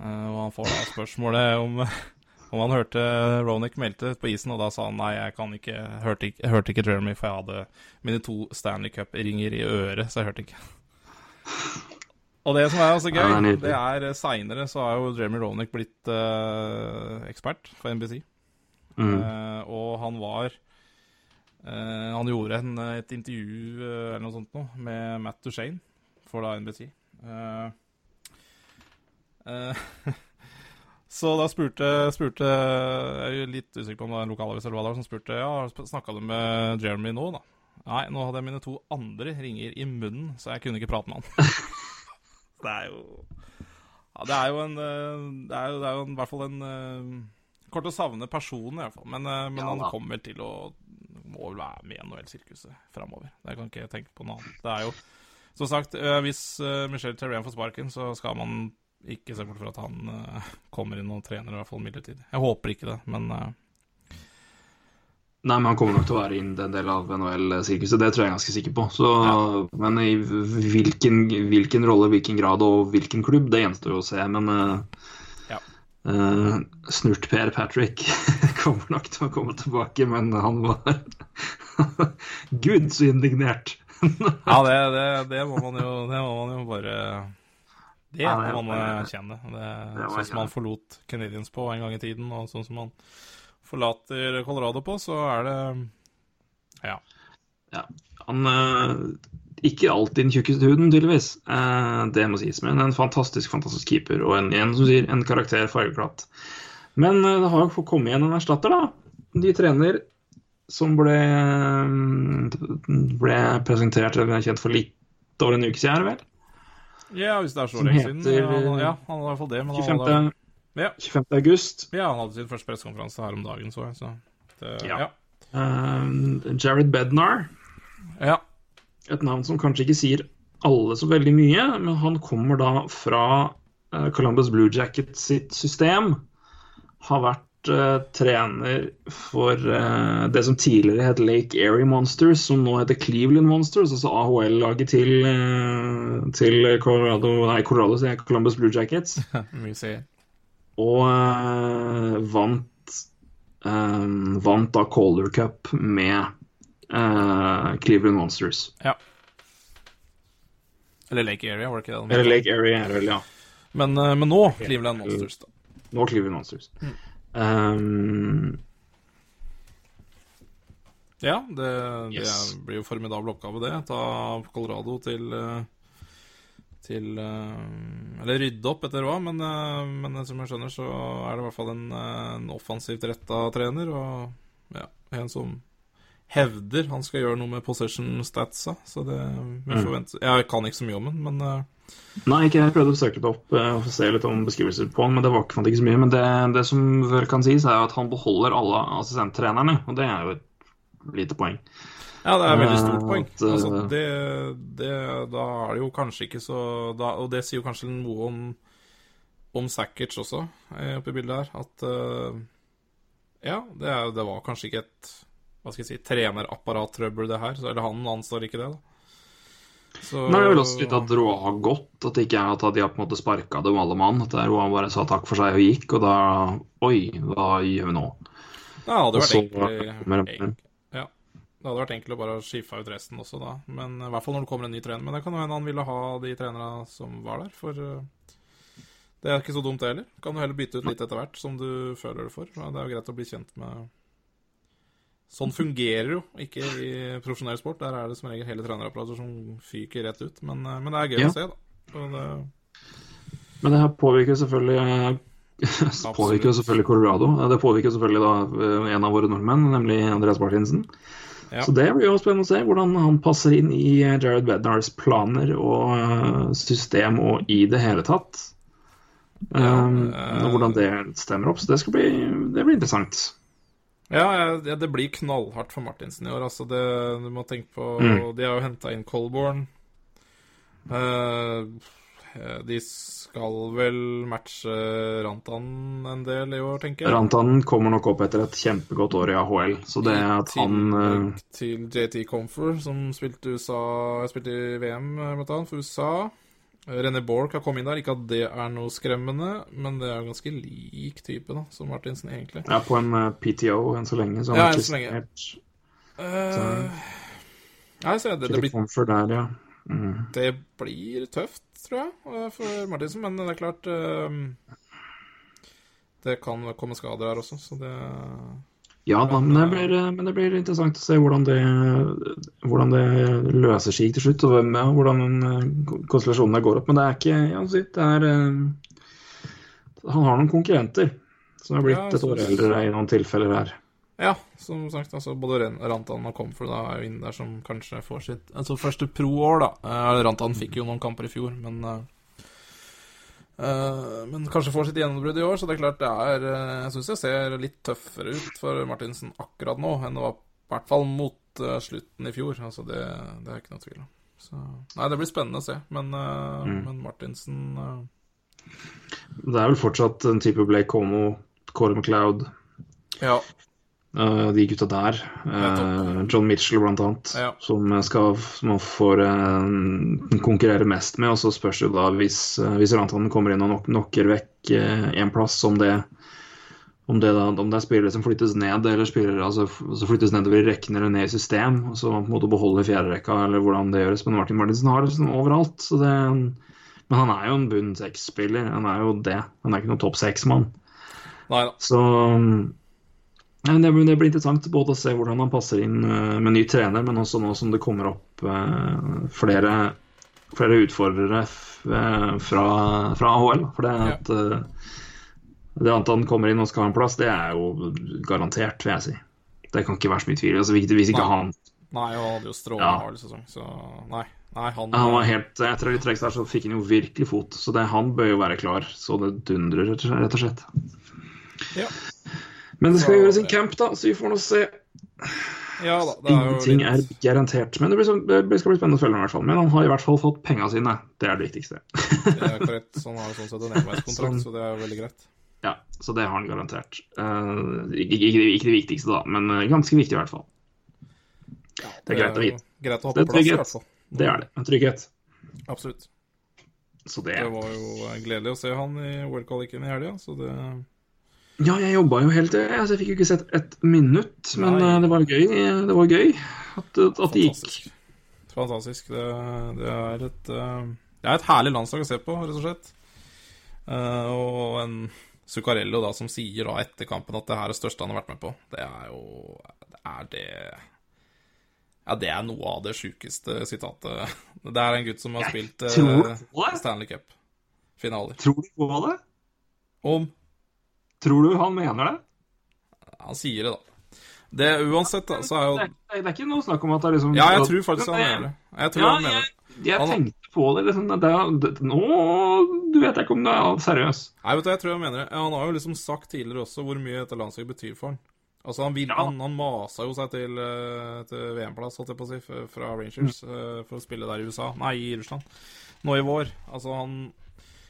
Eh, og han får da spørsmålet om, om han hørte Roenick meldte på isen, og da sa han nei, jeg kan ikke, hørte ikke, hørte ikke Jeremy, for jeg hadde mine to Stanley Cup-ringer i øret, så jeg hørte ikke. Og det som er også gøy, Ja, det er er seinere så har jo Jeremy Roenick blitt uh, ekspert for NBC. Mm. Uh, og han var uh, Han gjorde en, et intervju eh, eller noe sånt noe, med Matt Duchene for da NBC. Uh, eh, så da spurte, spurte Jeg er jo litt usikker på om det var en lokalavis eller hva det var som spurte Ja, snakka du med Jeremy nå, da? Nei, nå hadde jeg mine to andre ringer i munnen, så jeg kunne ikke prate med han. det er jo Ja, det er jo en eh, Det er jo, det er jo en, i hvert fall en Kort Kommer til å savne personen, i hvert fall. Men, eh, men Ja, han kommer til å Må vel være med i NHL-sirkuset framover. Jeg kan ikke tenke på noe annet. Det er jo Som sagt, eh, hvis Michelle Terrain får sparken, så skal man ikke se bort fra at han uh, kommer inn og trener, i hvert fall midlertidig. Jeg håper ikke det, men uh... Nei, men han kommer nok til å være inn den del av NHL-sirkuset, det tror jeg er ganske sikker på. Så, Men i hvilken, hvilken rolle, hvilken grad og hvilken klubb, det gjenstår jo å se. Men uh, Ja. uh, Snurt-Per Patrick kommer nok til å komme tilbake, men han var Gud, så indignert Ja, det, det, det, må man jo, det må man jo bare Det Ja, må man erkjenne. Sånn som han forlot Canadiens på en gang i tiden, og sånn som han forlater Colorado på, så er det Ja. Ja. Han eh, Ikke alltid den tjukkeste huden, tydeligvis. Eh, det må sies. Men en fantastisk fantastisk keeper, og en, en, som sier, en karakter fargeklatt. Men eh, det har jo fått komme igjen en erstatter, da. De trener som ble, ble presentert eller kjent for litt over en uke siden, vel? Ja, hvis det er så lenge siden. heter, Ja, han, ja, han hadde i hvert fall det. Men han 25. hadde, ja, 25. august. ja, han hadde sin første pressekonferanse her om dagen, så jeg. Så det, Ja. ja. Um, Jared Bednar. ja. Et navn som kanskje ikke sier alle så veldig mye, men han kommer da fra eh, Columbus Blue Jackets sitt system. Har vært eh, trener for eh, det som tidligere het Lake Erie Monsters, som nå heter Cleveland Monsters, altså AHL-laget til, eh, til Colorado, nei, Colorado Columbus Blue Jackets. Og eh, vant Vant da Calder Cup med Cleveland Monsters. Ja. Eller Lake Area, var det ikke det? Eller Lake Area, ja. Men, men nå Cleveland Monsters, da. Nå Cleveland Monsters. Um, Ja, det, Yes. blir jo formidabel oppgave, det. Ta Colorado til eh, Til eh, Eller rydde opp etter hva, men, eh, men som jeg skjønner, så er det i hvert fall en, en offensivt retta trener. Og ja, en som hevder han skal gjøre noe med possession statsa. Så det vi får vente. Jeg kan ikke så mye om den, men uh... nei, ikke jeg prøvde å søke det opp eh, og se litt om beskrivelser på han, men det var ikke, fant ikke så mye. Men det, det som vel kan sies, er at han beholder alle assistenttrenerne, og det er jo et lite poeng. Ja, det er et veldig stort poeng. at, eh, Altså, det, det, da er det jo kanskje ikke så da, Og det sier jo kanskje noe om om Sackers også, oppi bildet her. At uh, Ja, det, er, det var kanskje ikke et hva skal jeg si, trenerapparattrøbbel, det her. Så, eller han anstår ikke det, da. Så, Nei, det er vel også litt at Roa har gått, at det ikke er at de har på en måte sparka dem alle mann. At Roa bare sa takk for seg og gikk, og da Oi, hva gjør vi nå? Det hadde vært enkelt. Ja. Det hadde vært enkelt å bare skifte ut resten også, da. Men i hvert fall når det kommer en ny trener. Men det kan jo hende han ville ha de trenerne som var der, for uh, det er ikke så dumt, det heller. Kan du heller bytte ut litt etter hvert, som du føler det for. Det er jo greit å bli kjent med Sånn fungerer jo ikke i profesjonell sport. Der er det som regel hele trenerapparater som fyker rett ut. Men, uh, men det er gøy Ja. å se, da. Det, Men det her påvirker selvfølgelig påvirker selvfølgelig Colorado. Det påvirker selvfølgelig da eh, en av våre nordmenn, nemlig Andreas Martinsen. Ja. Så det blir jo spennende å se hvordan han passer inn i eh, Jared Bednars planer og eh, system og i det hele tatt. Um, eh, og hvordan det stemmer opp. Så det skal bli, det blir interessant. Ja, ja, det blir knallhardt for Martinsen i år. Altså det, du må tenke på Mm. De har jo henta inn Colborn. Uh, de skal vel matche Rantan en del i år, tenker jeg. Rantanen kommer nok opp etter et kjempegodt år i AHL, så det at han uh... til JT Comfer, som spilte, USA, spilte i VM, blant annet, for USA. René Borch har kommet inn der. Ikke at det er noe skremmende, men det er ganske lik type da, som Martinsen, egentlig. Ja, på en eh, PTO enn så lenge. Ja, enn så lenge. Uh, nei, så det, det, blir, der, ja. Mm. det blir tøft, tror jeg, eh, for Martinsen. Men det er klart uh, Det kan komme skader her også, så det Ja da, men det, blir, men det blir interessant å se hvordan det, hvordan det løser seg til slutt, og hvem, ja, hvordan eh, konstellasjonene går opp. Men det er ikke ja, si, det er, eh, Han har noen konkurrenter som er blitt Ja, et år eldre i noen tilfeller her. Ja, som sagt, altså både Rantan og Comfort da, er jo inne der som kanskje får sitt altså første pro-år, da. Eh, Rantan fikk jo noen kamper i fjor, men eh, eh, Men kanskje får sitt gjennombrudd i år, så det er klart det er eh, Jeg syns jeg ser litt tøffere ut for Martinsen akkurat nå enn det var i hvert fall mot eh, slutten i fjor. Altså det, det er ikke noe tvil om. Så Nei, det blir spennende å se, men, mm. men Martinsen uh... Det er vel fortsatt en type Blake Como, Corey McLeod, Ja. Eh, de gutta der. Uh, John Mitchell, blant annet, Ja. som skal som man får uh, konkurrere mest med. Og så spørs det da, hvis, hvis Rantanen kommer inn og nok knocker vekk én plass, om det Om det, da, om det er spillere som flyttes ned, eller spillere altså, som flyttes nedover i rekken eller ned i system, og så på en måte beholder fjerderekka, eller hvordan det gjøres. Men Martin Martinsen har det liksom overalt. Så det, men han er jo en bunn seks-spiller. Han er jo det. Han er ikke noen topp seks-mann. Så Nei, det, blir- det blir interessant både å se hvordan han passer inn eh, med ny trener, men også nå som det kommer opp eh, flere, flere utfordrere eh, fra, fra AHL. For det at ja. det at han kommer inn og skal ha en plass, det er jo garantert, vil jeg si. Det kan ikke være så mye tvil. Altså, hvis ikke Nei. han Nei, og han hadde jo strålende Ja. hard sesong, så nei. Nei, han, Han var helt Etter litt trekk der, så fikk han jo virkelig fot. Så det, han bør jo være klar så det dundrer, rett og slett. Ja. Men det skal gjøres en camp, da, så vi får nå se. Ja da, det er Ingenting litt er garantert. Men det, blir så, det skal bli spennende å følge med, i hvert fall. Men han har i hvert fall fått penga sine. Det er det viktigste. Det er korrekt. Så han har sånn sett en enveiskontrakt, Sånn. så det er veldig greit. Ja, Så det har han garantert. Uh, ikke, ikke, ikke det viktigste, da, men eh, ganske viktig, i hvert fall. Ja, Det er greit å vite. Greit å ha Det på plass, i hvert fall. Det er det. En trygghet. Absolutt. Så det Det var jo gledelig å se han i OL-kvaliken i helga, så det Ja, jeg jobba jo helt til altså, Jeg fikk jo ikke sett et minutt, men Nei. eh, det var gøy. Det var gøy at, at det gikk. Fantastisk. Det, det, er et, eh, det er et herlig landslag å se på, rett og slett. Eh, og en Zuccarello da, som sier da etter kampen at det her er det største han har vært med på. Det er jo det Er det Ja, det er noe av det sjukeste sitatet. Det er en gutt som har spilt eh? Stanley Cup-finaler. Tror du på det? Om Tror du han mener det? Han sier det, da. Det Uansett, da, så er jo Det det er ikke noe snakk om at det er liksom Ja, jeg tror faktisk han mener det. Jeg tror Ja, han mener det. jeg Han- tenkte på det. Liksom, det, det, nå du vet jeg ikke om det er seriøs. Nei, vet du, jeg tror jeg mener det. Han har jo liksom sagt tidligere også hvor mye dette landslaget betyr for han. Altså, han, vil, Ja. han, han masa jo seg til, eh, til VM-plass, holdt jeg på å si, fra Rangers Mm. eh, for å spille der i USA. Nei, i Russland. Nå i vår. Altså, han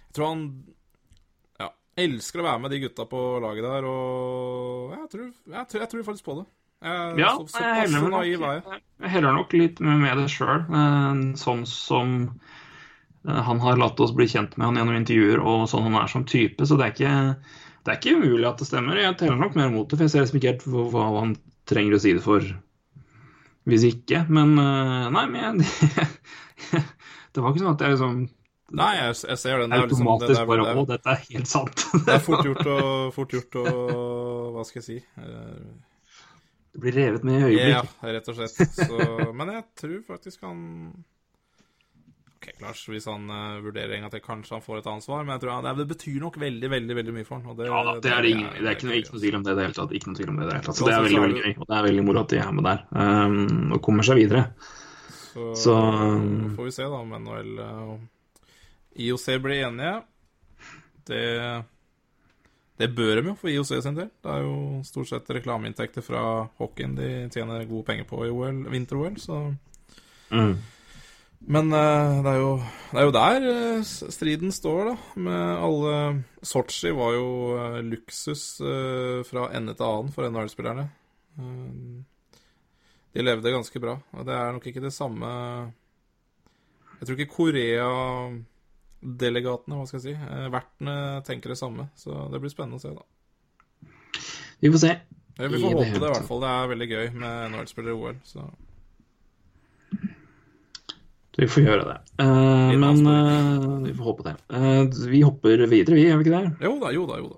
Jeg tror han elsker å være med de gutta på laget der, og jeg tror, jeg tror, jeg tror faktisk på det. Jeg, Ja, så, jeg heller er nok, jeg heller nok litt med, det sjøl. Sånn som eh, han har latt oss bli kjent med han gjennom intervjuer, og sånn han er som type. Så det er ikke, det er ikke umulig at det stemmer. Jeg teller nok mer mot det, for jeg ser liksom ikke helt hva, han trenger å si det for hvis ikke. Men eh, nei, men jeg, det var ikke sånn at jeg liksom Nei, jeg, jeg ser den. Det er, liksom, det, automatisk det, er, bare Å, dette er helt sant. det er fort gjort å, fort gjort å Hva skal jeg si? Eh, Det blir revet med i øyeblikk. Ja, rett og slett. Så, men jeg tror faktisk han Ok, Lars, hvis han uh, vurderer en gang til, kanskje han får et ansvar, men jeg tror han, det, betyr nok veldig, veldig veldig mye for han. Det, Ja da, det er, det ingen, det er ikke, noe, ikke noe tvil om det i det hele tatt. Ikke noe tvil om det i det hele tatt. Så det er veldig veldig gøy, og det er veldig moro at de er med der um, og kommer seg videre. Så, Så- får vi se da om IOC blir enige. Det det bør de jo for IOC sin del. Det er jo stort sett reklameinntekter fra hockeyen de tjener gode penger på i OL, vinter-OL, så Mm. Men eh, det, er jo, det er jo der eh, striden står, da. Med alle Sotsji var jo eh, luksus fra ende til annen for NHL-spillerne. De levde ganske bra. Og det er nok ikke det samme Jeg tror ikke Korea-delegatene, hva skal jeg si, eh, vertene tenker det samme. Så det blir spennende å se, da. Vi får se. Vi får I håpe det, i hvert fall. Det er veldig gøy med NHL-spillere i OL. Så Vi får gjøre det. Uh, men eh, vi får håpe det. Uh, vi hopper videre, vi, gjør vi ikke det? jo da, jo da, jo da.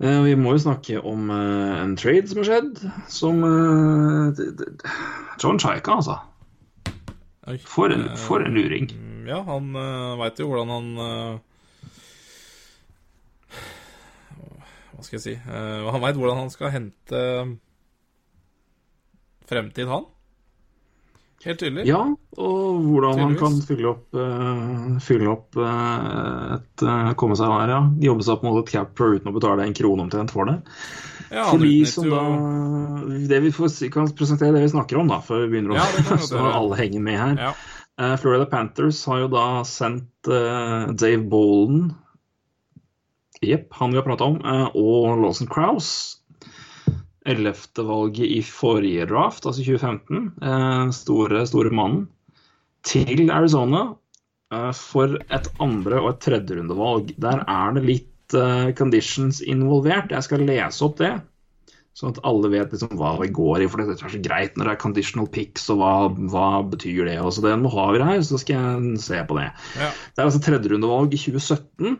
Eh, vi må jo snakke om en trade som har skjedd, som John Chaika, altså. For en, Eh, for en luring. Mm, Ja, han uh, veit jo hvordan han eh, Hva skal jeg si Eh, Han veit hvordan han skal hente fremtid, han. Helt tydelig. Ja, og hvordan han kan fylle opp, uh, fylle opp uh, et uh, Komme seg her, ja. Jobbe seg opp mot et cap uten å betale en krone omtrent for det. Ja, For de som da Det vi får, kan presentere det vi snakker om, da, før vi begynner å Ja, så alle henger med her. Ja. Uh, Florida Panthers har jo da sendt uh, Dave Bolden Jepp, han vi har prata om, uh, og Lawson Krause. 11. valget i forrige draft, altså 2015. eh, store, store mannen. Til Arizona for et andre- og et tredjerundevalg. Der er det litt conditions involvert. Jeg skal lese opp det, sånn at alle vet liksom hva det går i. For det er så greit når det er conditional picks, og hva, hva betyr det. Og så det nå har vi det her, så skal jeg se på det. Ja. Det er altså tredjerundevalg i 2017.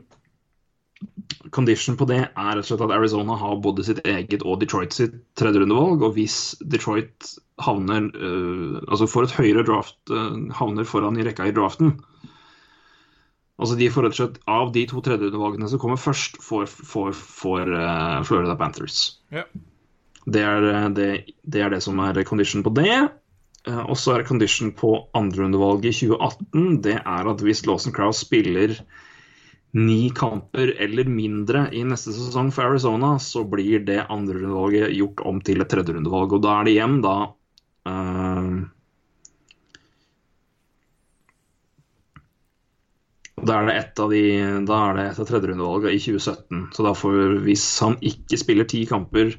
Condition på det er rett og slett at Arizona har både sitt eget og Detroit sitt tredjerundevalg. Og hvis Detroit havner uh, altså får et høyere draft, uh, havner foran i rekka i draften Altså de får rett og slett Av de to tredjerundevalgene som kommer først, får, får, får uh, Florida Panthers. Ja. Det er øh, det, det er det som er condition på det. Uh, Og så er condition på andrerundevalget i 2018 det er at hvis Lawson Krause spiller ni kamper eller mindre i neste sesong for Arizona, så blir det andrerundevalget gjort om til et tredjerundevalg. Og da er det igjen da eh, Da er det et av de Da er det etter tredjerundevalget i 2017. Så da får hvis han ikke spiller ti kamper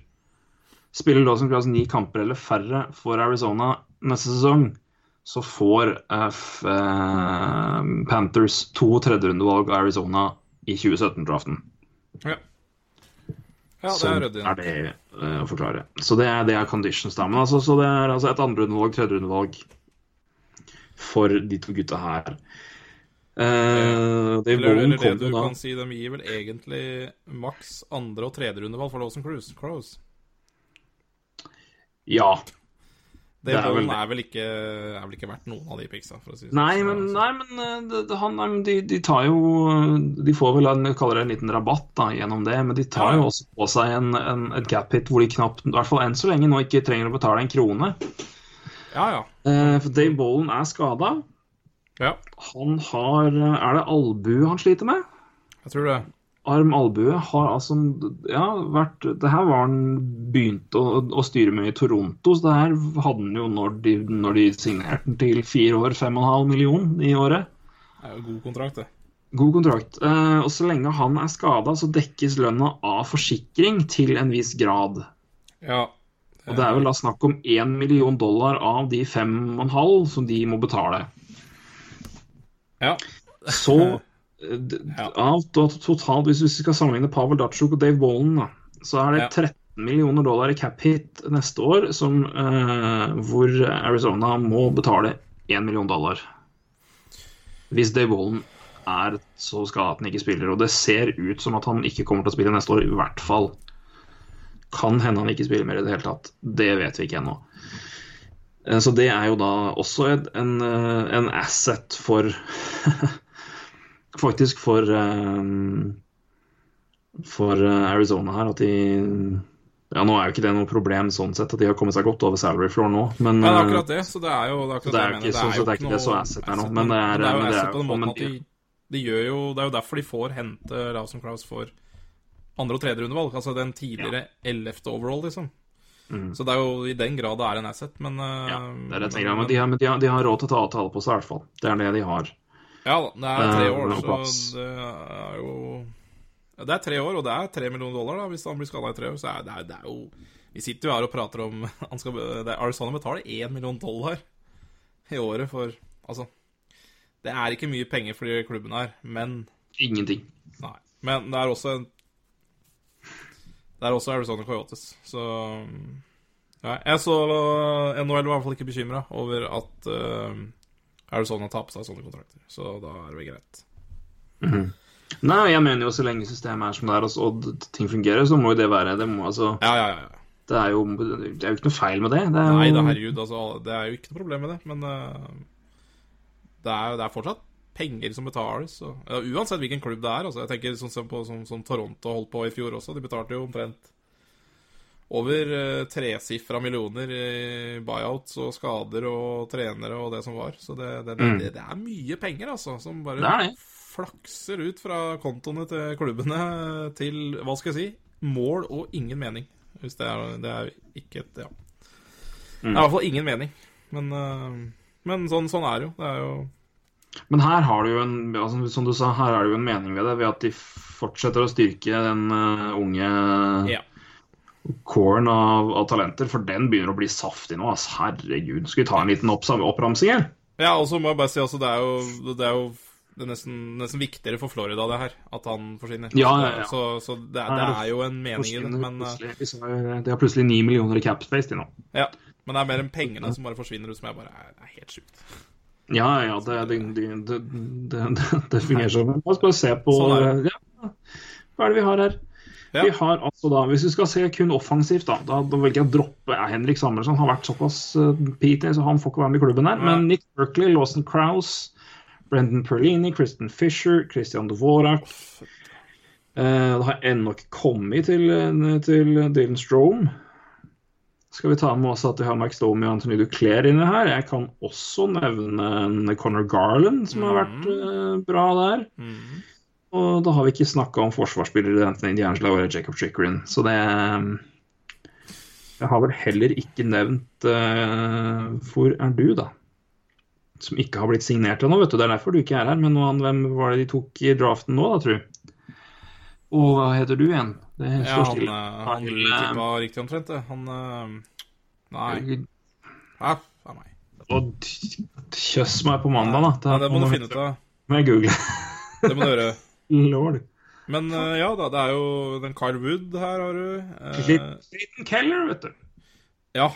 Spiller Lawson klasse ni kamper eller færre for Arizona neste sesong, så får eh, f, eh, Panthers to tredjerundevalg av Arizona i 2017-draften. Ja. ja, det er ryddig. er det uh, å forklare. Så det er, det er conditions da. Men altså, så det er altså et andrerundevalg, tredjerundevalg for de to gutta her. Uh, det, Eller, eller det du da kan si, de gir vel egentlig maks andre- og tredjerundevalg for Lawson Cruise. Crows. Ja. Det, Det er vel er vel ikke, er vel ikke verdt noen av de picksa, for å si det Nei, sånn. men, nei, men eh, det, han, de, de tar jo De får vel en, kaller det en liten rabatt da, gjennom det, men de tar Ja. jo også på seg en, en, et gap hit hvor de knapt, i hvert fall enn så lenge, nå ikke trenger å betale en krone. Ja, ja. Eh, for Dave Bollen er skada. Ja, Han har Er det albue han sliter med? jeg tror det. Arm albue har altså Ja, vært Det her var han begynte å, å styre med i Toronto, så det her hadde han jo når de, når de signerte den til fire år, fem og en halv million i året. Det er jo god kontrakt, det. God kontrakt. Eh, og så lenge han er skada, så dekkes lønna av forsikring til en viss grad. Ja. Og det er vel da snakk om én million dollar av de fem og en halv som de må betale. Ja. Så eh, Ja. alt og totalt, hvis vi skal sammenligne Pavel Datsjuk og Dave Bollen, da, så er det 13 millioner dollar i cap hit neste år, som, eh, hvor Arizona må betale 1 million dollar. Hvis Dave Bollen er så skal at han ikke spiller, og det ser ut som at han ikke kommer til å spille neste år, i hvert fall. Kan hende han ikke spiller mer i det hele tatt. Det vet vi ikke ennå. Eh, Så det er jo da også en, eh, en asset for Faktisk for eh, For Arizona her, at de Ja, nå er jo ikke det noe problem sånn sett, at de har kommet seg godt over salary floor nå, men Nei, det er akkurat det. Så det er jo det er det er ikke- så- så det er ikke det så asset her nå, men det er- men det er jo asset på den jo- måten at de, de gjør jo Det er jo derfor de får hente Lawson Kraus for andre- og tredjerundevalg. Altså den tidligere ellevte overall, liksom. Så det er jo i den grad det er en asset, men Mm. eh, ja, det er det jeg tenker, men de har, men de har, de har råd til å ta avtale på seg, i hvert fall. Det er det de har. Ja da, det er tre Eh, år, og så det er jo Det er tre år, og det er tre millioner dollar da, hvis han blir skada i tre år. Så er det, er, det er jo Vi sitter jo her og prater om han skal, det er, Arizona betaler én million dollar i året for Altså Det er ikke mye penger for de klubbene her, men Ingenting. Nei. Men det er også en Det er også Arizona Coyotes, så ja, Jeg så NHL var i hvert fall ikke bekymra over at uh, Arizona på seg sånne kontrakter, så da er det greit. Mm -hmm. Nei, jeg mener jo så lenge systemet er som det er, og, og ting fungerer, så må jo det være det må, altså, Ja, ja, ja. ja. det, er jo, det er jo ikke noe feil med det. det jo, Nei da, herregud, altså, det er jo ikke noe problem med det, men uh, det, er, det er fortsatt penger som betales. Og, ja, uansett hvilken klubb det er. Altså, jeg tenker sånn som, på, som, som Toronto holdt på i fjor også. De betalte jo omtrent over eh, tresifra millioner i buyouts og skader og trenere og det som var. Så det, det, det, Mm. det, er mye penger, altså, som bare er flakser ut fra kontoene til klubbene til, hva skal jeg si, mål og ingen mening. Hvis det er, det er ikke et Ja. Det er i hvert fall ingen mening. Men, eh, men sånn, sånn er det jo. Det er jo Men her har du jo en altså, som du sa, her er det jo en mening ved det, ved at de fortsetter å styrke den uh, unge Ja. coren av, av talenter, for den begynner å bli saftig nå. Altså, herregud. Skal vi ta en liten opp, oppramsing her? Ja, og så må jeg bare si altså, det er jo, det er jo det er nesten, nesten viktigere for Florida, det her, at han forsvinner. Ja, ja, ja. Så, så det, det er jo en mening i det, men, eh, plutselig. De har plutselig 9 millioner i capspace de nå. ja, men det er mer enn pengene som bare forsvinner ut, som jeg bare er, er helt sjukt. Ja, ja, det, det, det, det, fungerer sånn. La oss bare se på Sånn ja, Hva er det vi har her? Ja. Vi har altså da, Hvis vi skal se kun offensivt, da, da, da velger jeg å droppe Henrik Samuelsson. har vært såpass uh, PT, så han får ikke være med i klubben her. Men Nick Berkeley, Lawson Krause, Brendan Perlini, Kristen Fisher, Christian Dvorak uh, Det har ennå ikke kommet til, eh, til Dylan Strome. Skal vi ta med også at vi har Mike Stome og Anthony Duclair inne her. Jeg kan også nevne en Conor Garland, som har vært uh, bra der. Mm. Og da har vi ikke snakka om forsvarsspillere enten Indiangela eller Jacob Chickering. Så det Jeg har vel heller ikke nevnt uh, Hvor er du, da? Som ikke har blitt signert ennå, vet du. Det er derfor du ikke er her. Men hvem var det de tok i draften nå, da, tru? Og hva heter du igjen? Det Ja, han, stille. eh, han tippa riktig omtrent, det. Han eh, Nei. Ja, faen meg. Og kjøss meg på mandag, da. Nei, det må du finne ut av. Må jeg google. Det må du gjøre. Lord. Men eh, ja da, det er jo den Carl Wood her, har du. Eh, Clayton Keller, vet du. ja.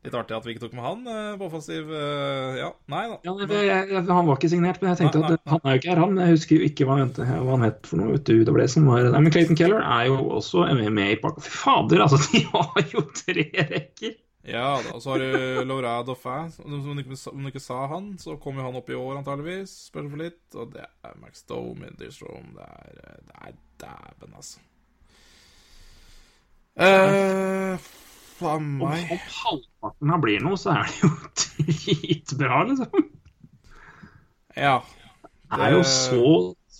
Litt artig at vi ikke tok med han eh, på offensiv. eh, ja, nei da. Ja, det, jeg, han var ikke signert, men jeg tenkte Nei, nei, at han er jo ikke her, han. Jeg husker jo ikke hva han, hva han het for noe. Du, det som var Nei, men Clayton Keller er jo også med, i pakka. Fy fader, altså! De har jo tre rekker! Ja da, og så har du Laura Dauphin. Om du ikke, om du ikke sa han, så kom jo han opp i år antageligvis. Spør for litt. Og det er Max Dome, er, eh, det er dæven, altså. Eh, faen Om, meg. om halvparten av blir noe, så er det jo dritbra, liksom. Ja. Det er jo så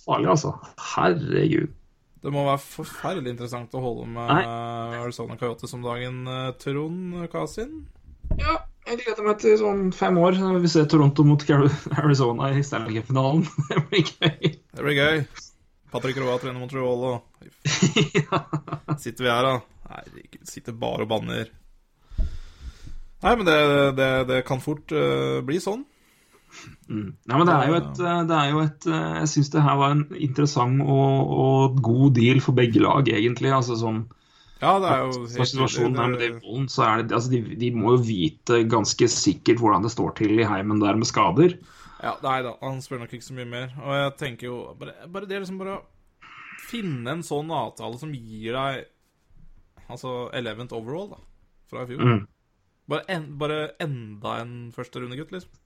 farlig, altså. Herregud. Det må være forferdelig interessant å holde med Nei. Arizona Coyotes om dagen, eh, Trond Kasin. Ja, jeg gleder meg til sånn fem år. når Vi ser Toronto mot Arizona i Stanley Cup-finalen. Det blir gøy. Det blir gøy. Patrick Roa trener Montreal, og sitter vi her, da. Herregud, sitter bare og banner. Nei, men det, det, det kan fort uh, bli sånn. Nei, men det er jo et, det er jo et Jeg syns det her var en interessant og, og god deal for begge lag, egentlig. Altså sånn Ja, det er jo helt situasjonen her med Dave Bollen, så er det altså de, de må jo vite ganske sikkert hvordan det står til i heimen der med skader. Ja, nei da, han spør nok ikke så mye mer. Og jeg tenker jo Bare, bare det liksom bare å finne en sånn avtale som gir deg Altså 11th overall, da, fra i fjor. Mm. Bare, en, bare enda en førsterundegutt, liksom.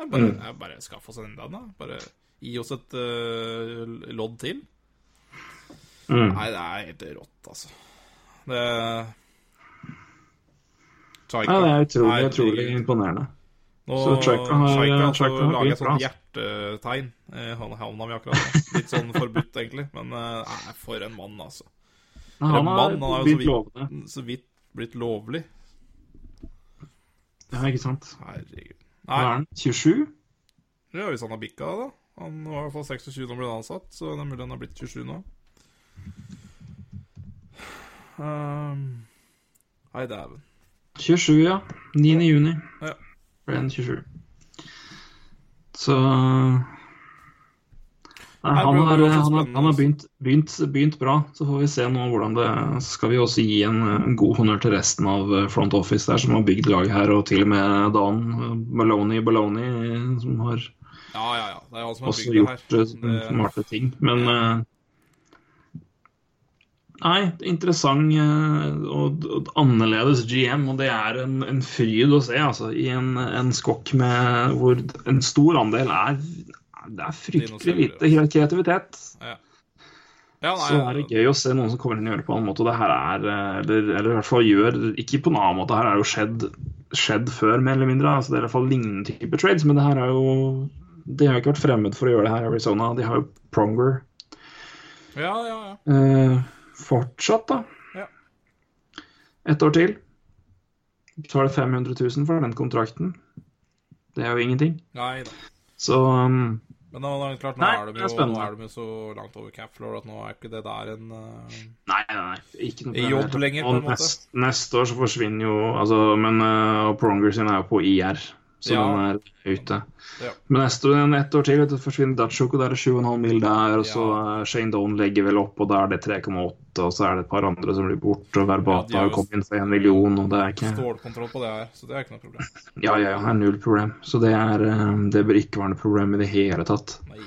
Jeg bare, jeg bare Skaff oss enda en, da. Bare gi oss et uh, lodd til. Mm. Nei, det er helt rått, altså. Det Ja, det er utrolig, Herregud. utrolig imponerende. Nå, Så Chaika har- Chaika har Chaika laget et sånt hjertetegn. i Han mi akkurat. Litt sånn forbudt, egentlig. Men eh, nei, for en mann, altså. Men han har mann, han er jo så vidt- Så vidt blitt lovlig. Ja, ikke sant. Herregud. Hva er Nei, han? 27? ja, hvis han har bikka det, da. Han var i hvert fall 26 da han ble ansatt, så det er mulig han har blitt 27 nå. Um, hei, dæven. 27, ja. 9. juni Ja. ble han 27. Så Nei, han, har, han, har, han har altså. begynt, begynt, begynt bra. Så får vi se nå hvordan det Så skal vi også gi en, en god honnør til resten av eh, front office der, som har bygd laget her, og til og med Dan eh, Maloney Baloney, som har Ja, ja, ja. Det er han som har også bygd det gjort her. eh, smarte ting. Men Nei, interessant og, og annerledes GM, og det er en, en fryd å se, altså. I en, en skokk med hvor en stor andel er Det er fryktelig lite kreativitet. Ja. Ja, nei, Så er det gøy å se noen som kommer inn og gjør det på en annen måte. Og det her er, eh, eller, eller i hvert fall gjør Ikke på en annen måte, det her er jo skjedd, skjedd før, mer eller mindre. Altså, det er i hvert fall lignende type trades, men det her er jo De har jo ikke vært fremmed for å gjøre det her i Arizona. De har jo Pronger Ja, ja, ja. eh, fortsatt, da. Ja. Ett år til. Så er det 500 000 for den kontrakten. Det er jo ingenting. Nei da. Så um, Men nå, nå, klart, nå, Nei, er de det er jo, nå er de jo så langt over cap floor at nå er ikke det der en uh, Nei, nei, nei. Ikke noe jobb lenger, på en måte. Nest, neste år så forsvinner jo altså, Men uh, Pronger sin er jo på IR. Så Ja. den er ute. Ja. Men neste år, ett år til forsvinner Dutchok, og da er det 7,5 mil der. Og så Shane Doan legger vel opp, og da er det 3,8. Og så er det et par andre som blir borte. Og Verbata ja, har kommet inn for en million, og det er ikke Stålkontroll på det her, så det er ikke noe problem. Ja, ja, ja, det er null problem. Så det, er, eh, det bør ikke være noe problem i det hele tatt. Nei.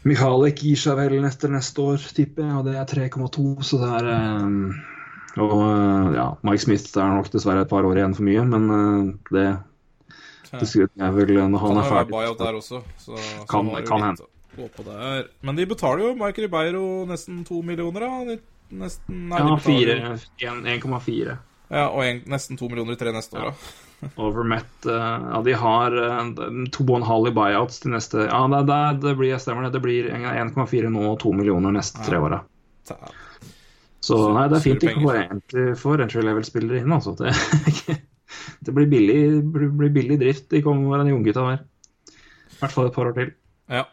Gir seg vel etter neste år, tipper jeg, og det er 3,2, så det er um... Og eh, ja, Mike Smith er nok dessverre et par år igjen for mye, men det, det er vel når han Kan er ferdig. der også. Så, så Kan- kan der. Men de betaler jo Mike Ribeiro nesten to millioner, da. Nesten, nei, Ja, de betaler- 1,4. Ja, og en, nesten to millioner i tre neste år, da. Over Met eh, Ja, de har eh, to og en halv i buyouts til neste Ja, det, det, det blir, stemmer det. Det blir 1,4 nå og 2 millioner neste tre åra. Så nei, det er fint de Store kan få entry, få entry level-spillere inn, altså. Det, det blir, billig, blir billig drift de kommer med de unggutta der. I hvert fall et par år til. Ja.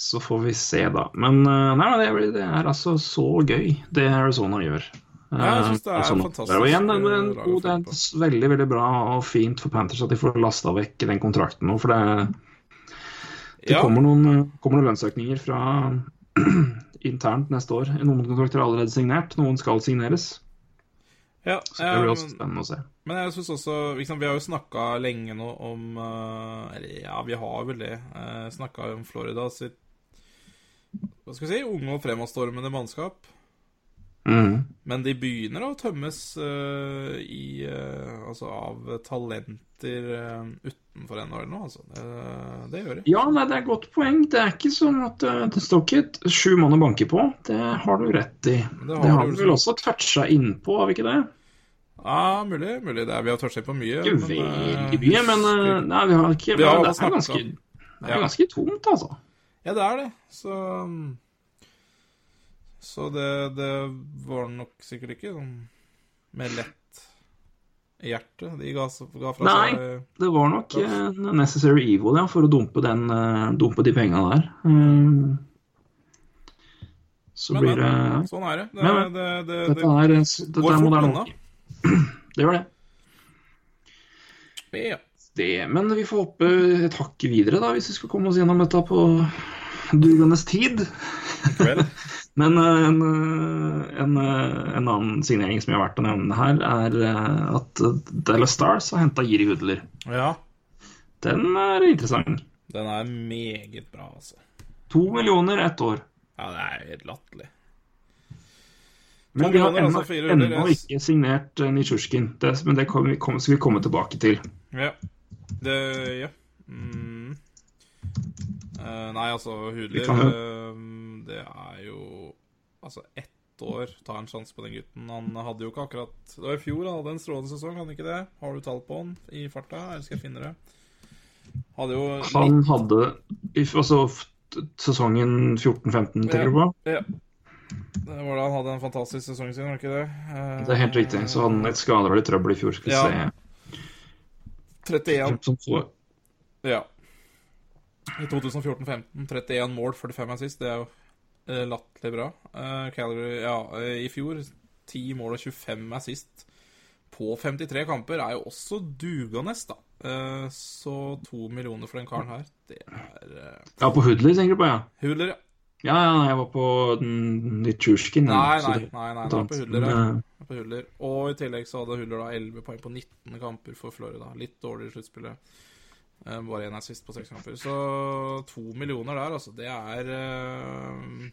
Så får vi se, da. Men eh, nei, det, blir, det er altså så gøy, det Arizona gjør. Ja, jeg synes det er Eh, sånn- fantastisk, Og igjen, det, eh, er en lag å god- det er veldig veldig bra og fint for Panthers at de får lasta vekk den kontrakten nå. For det, det Ja. kommer, noen, kommer noen lønnsøkninger fra internt neste år. Noen kontrakter er allerede signert, noen skal signeres. ja Så det blir også spennende å se. Men jeg synes også liksom, Vi har jo snakka lenge nå om eh, Eller ja, vi har vel det. Uh, snakka om Florida sitt Hva skal vi si unge og fremadstormende mannskap. Mm. Men de begynner å tømmes uh, i uh, Altså av talenter uh, utenfor NHL nå, altså. Det, det gjør de. Ja, nei, det er et godt poeng. Det er ikke sånn at eh, det står ikke et sju mann å banke på. Det har du rett i. Det Det har har du vel også toucha innpå, har vi ikke det? Ja, mulig. mulig det er, Vi har touchet på mye. Ikke eh, veldig mye, men eh, nei, vi har ikke Vi har Det er ganske, det er ganske tomt, altså. Ja, det er det. Så Så det, det var nok sikkert ikke sånn med lett hjerte de ga, ga fra Nei. seg Det var nok uh, necessary evil ja, for å dumpe, den, uh, dumpe de penga der. Mm. Så Men, blir det sånn er det. Det, Men, det, men, det, det, Dette er, dette går fort unna. Det gjør det. Ja. det. Men vi får hoppe et hakk videre, da, hvis vi skal komme oss gjennom dette på dugandes tid. Vel. Men eh, en, eh, en, eh, en annen signering som jeg har vært å nevne her, er at Dallas Stars har henta Jiri Hudler. ja. Den er interessant. Den er meget bra, altså. To millioner ett år. Ja, det er helt latterlig. Men de har ennå, altså ikke signert uh, Nitsjusjkin, men det kom, kom, skal vi komme tilbake til. Ja. Det Ja. Mm. Uh, nei, altså, Hudler uh, eh, Det er jo Altså, ett år, ta en sjanse på den gutten. Han hadde jo ikke akkurat Det var i fjor han hadde en strålende sesong, hadde han ikke det? Har du tall på han i farta, eller skal jeg finne det? Hadde jo Han hadde altså, sesongen 14-15, tenker du på? Ja. Det var da han hadde en fantastisk sesong sin, var det ikke det? Eh, Det er helt riktig. Så hadde han et skader og litt trøbbel i fjor. Skal vi Ja. 31 se. Som får- Ja. I 2014-15, 31 mål, 45 assist. Det er jo eh, latterlig bra. Eh, Calgary, ja, eh, I fjor 10 mål og 25 assist på 53 kamper er jo også dugende, da. Eh, så to millioner for den karen her, det er eh, Ja, på Hudler tenker du på, ja? Hudler, ja. Ja, ja, jeg var på Nitsjurskin. Nei, nei, nei, nei, var på Hudler, på Huller. Og i tillegg så hadde Huller da 11 poeng på 19 kamper for Florida. Litt dårlig i sluttspillet. Eh, Bare én assist på seks kamper. Så to millioner der, altså. Det er eh,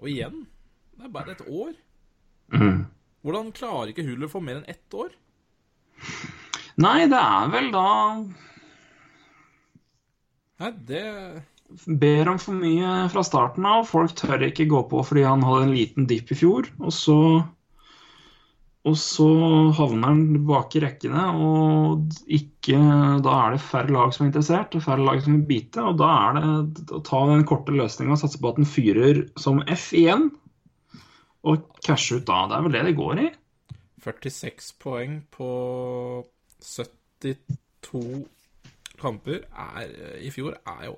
Og igjen, det er bare et år. mm. Hvordan klarer ikke Huller å få mer enn ett år? Nei, det er vel da Nei, det ber om for mye fra starten av. Folk tør ikke gå på fordi han hadde en liten dipp i fjor. Og så, og så havner han bak i rekkene, og ikke, da er det færre lag som er interessert, og færre lag som vil bite. Og da er det å ta den korte løsninga og satse på at den fyrer som F igjen, og cashe ut da. Det er vel det det går i. 46 poeng på 72 kamper er, i fjor er jo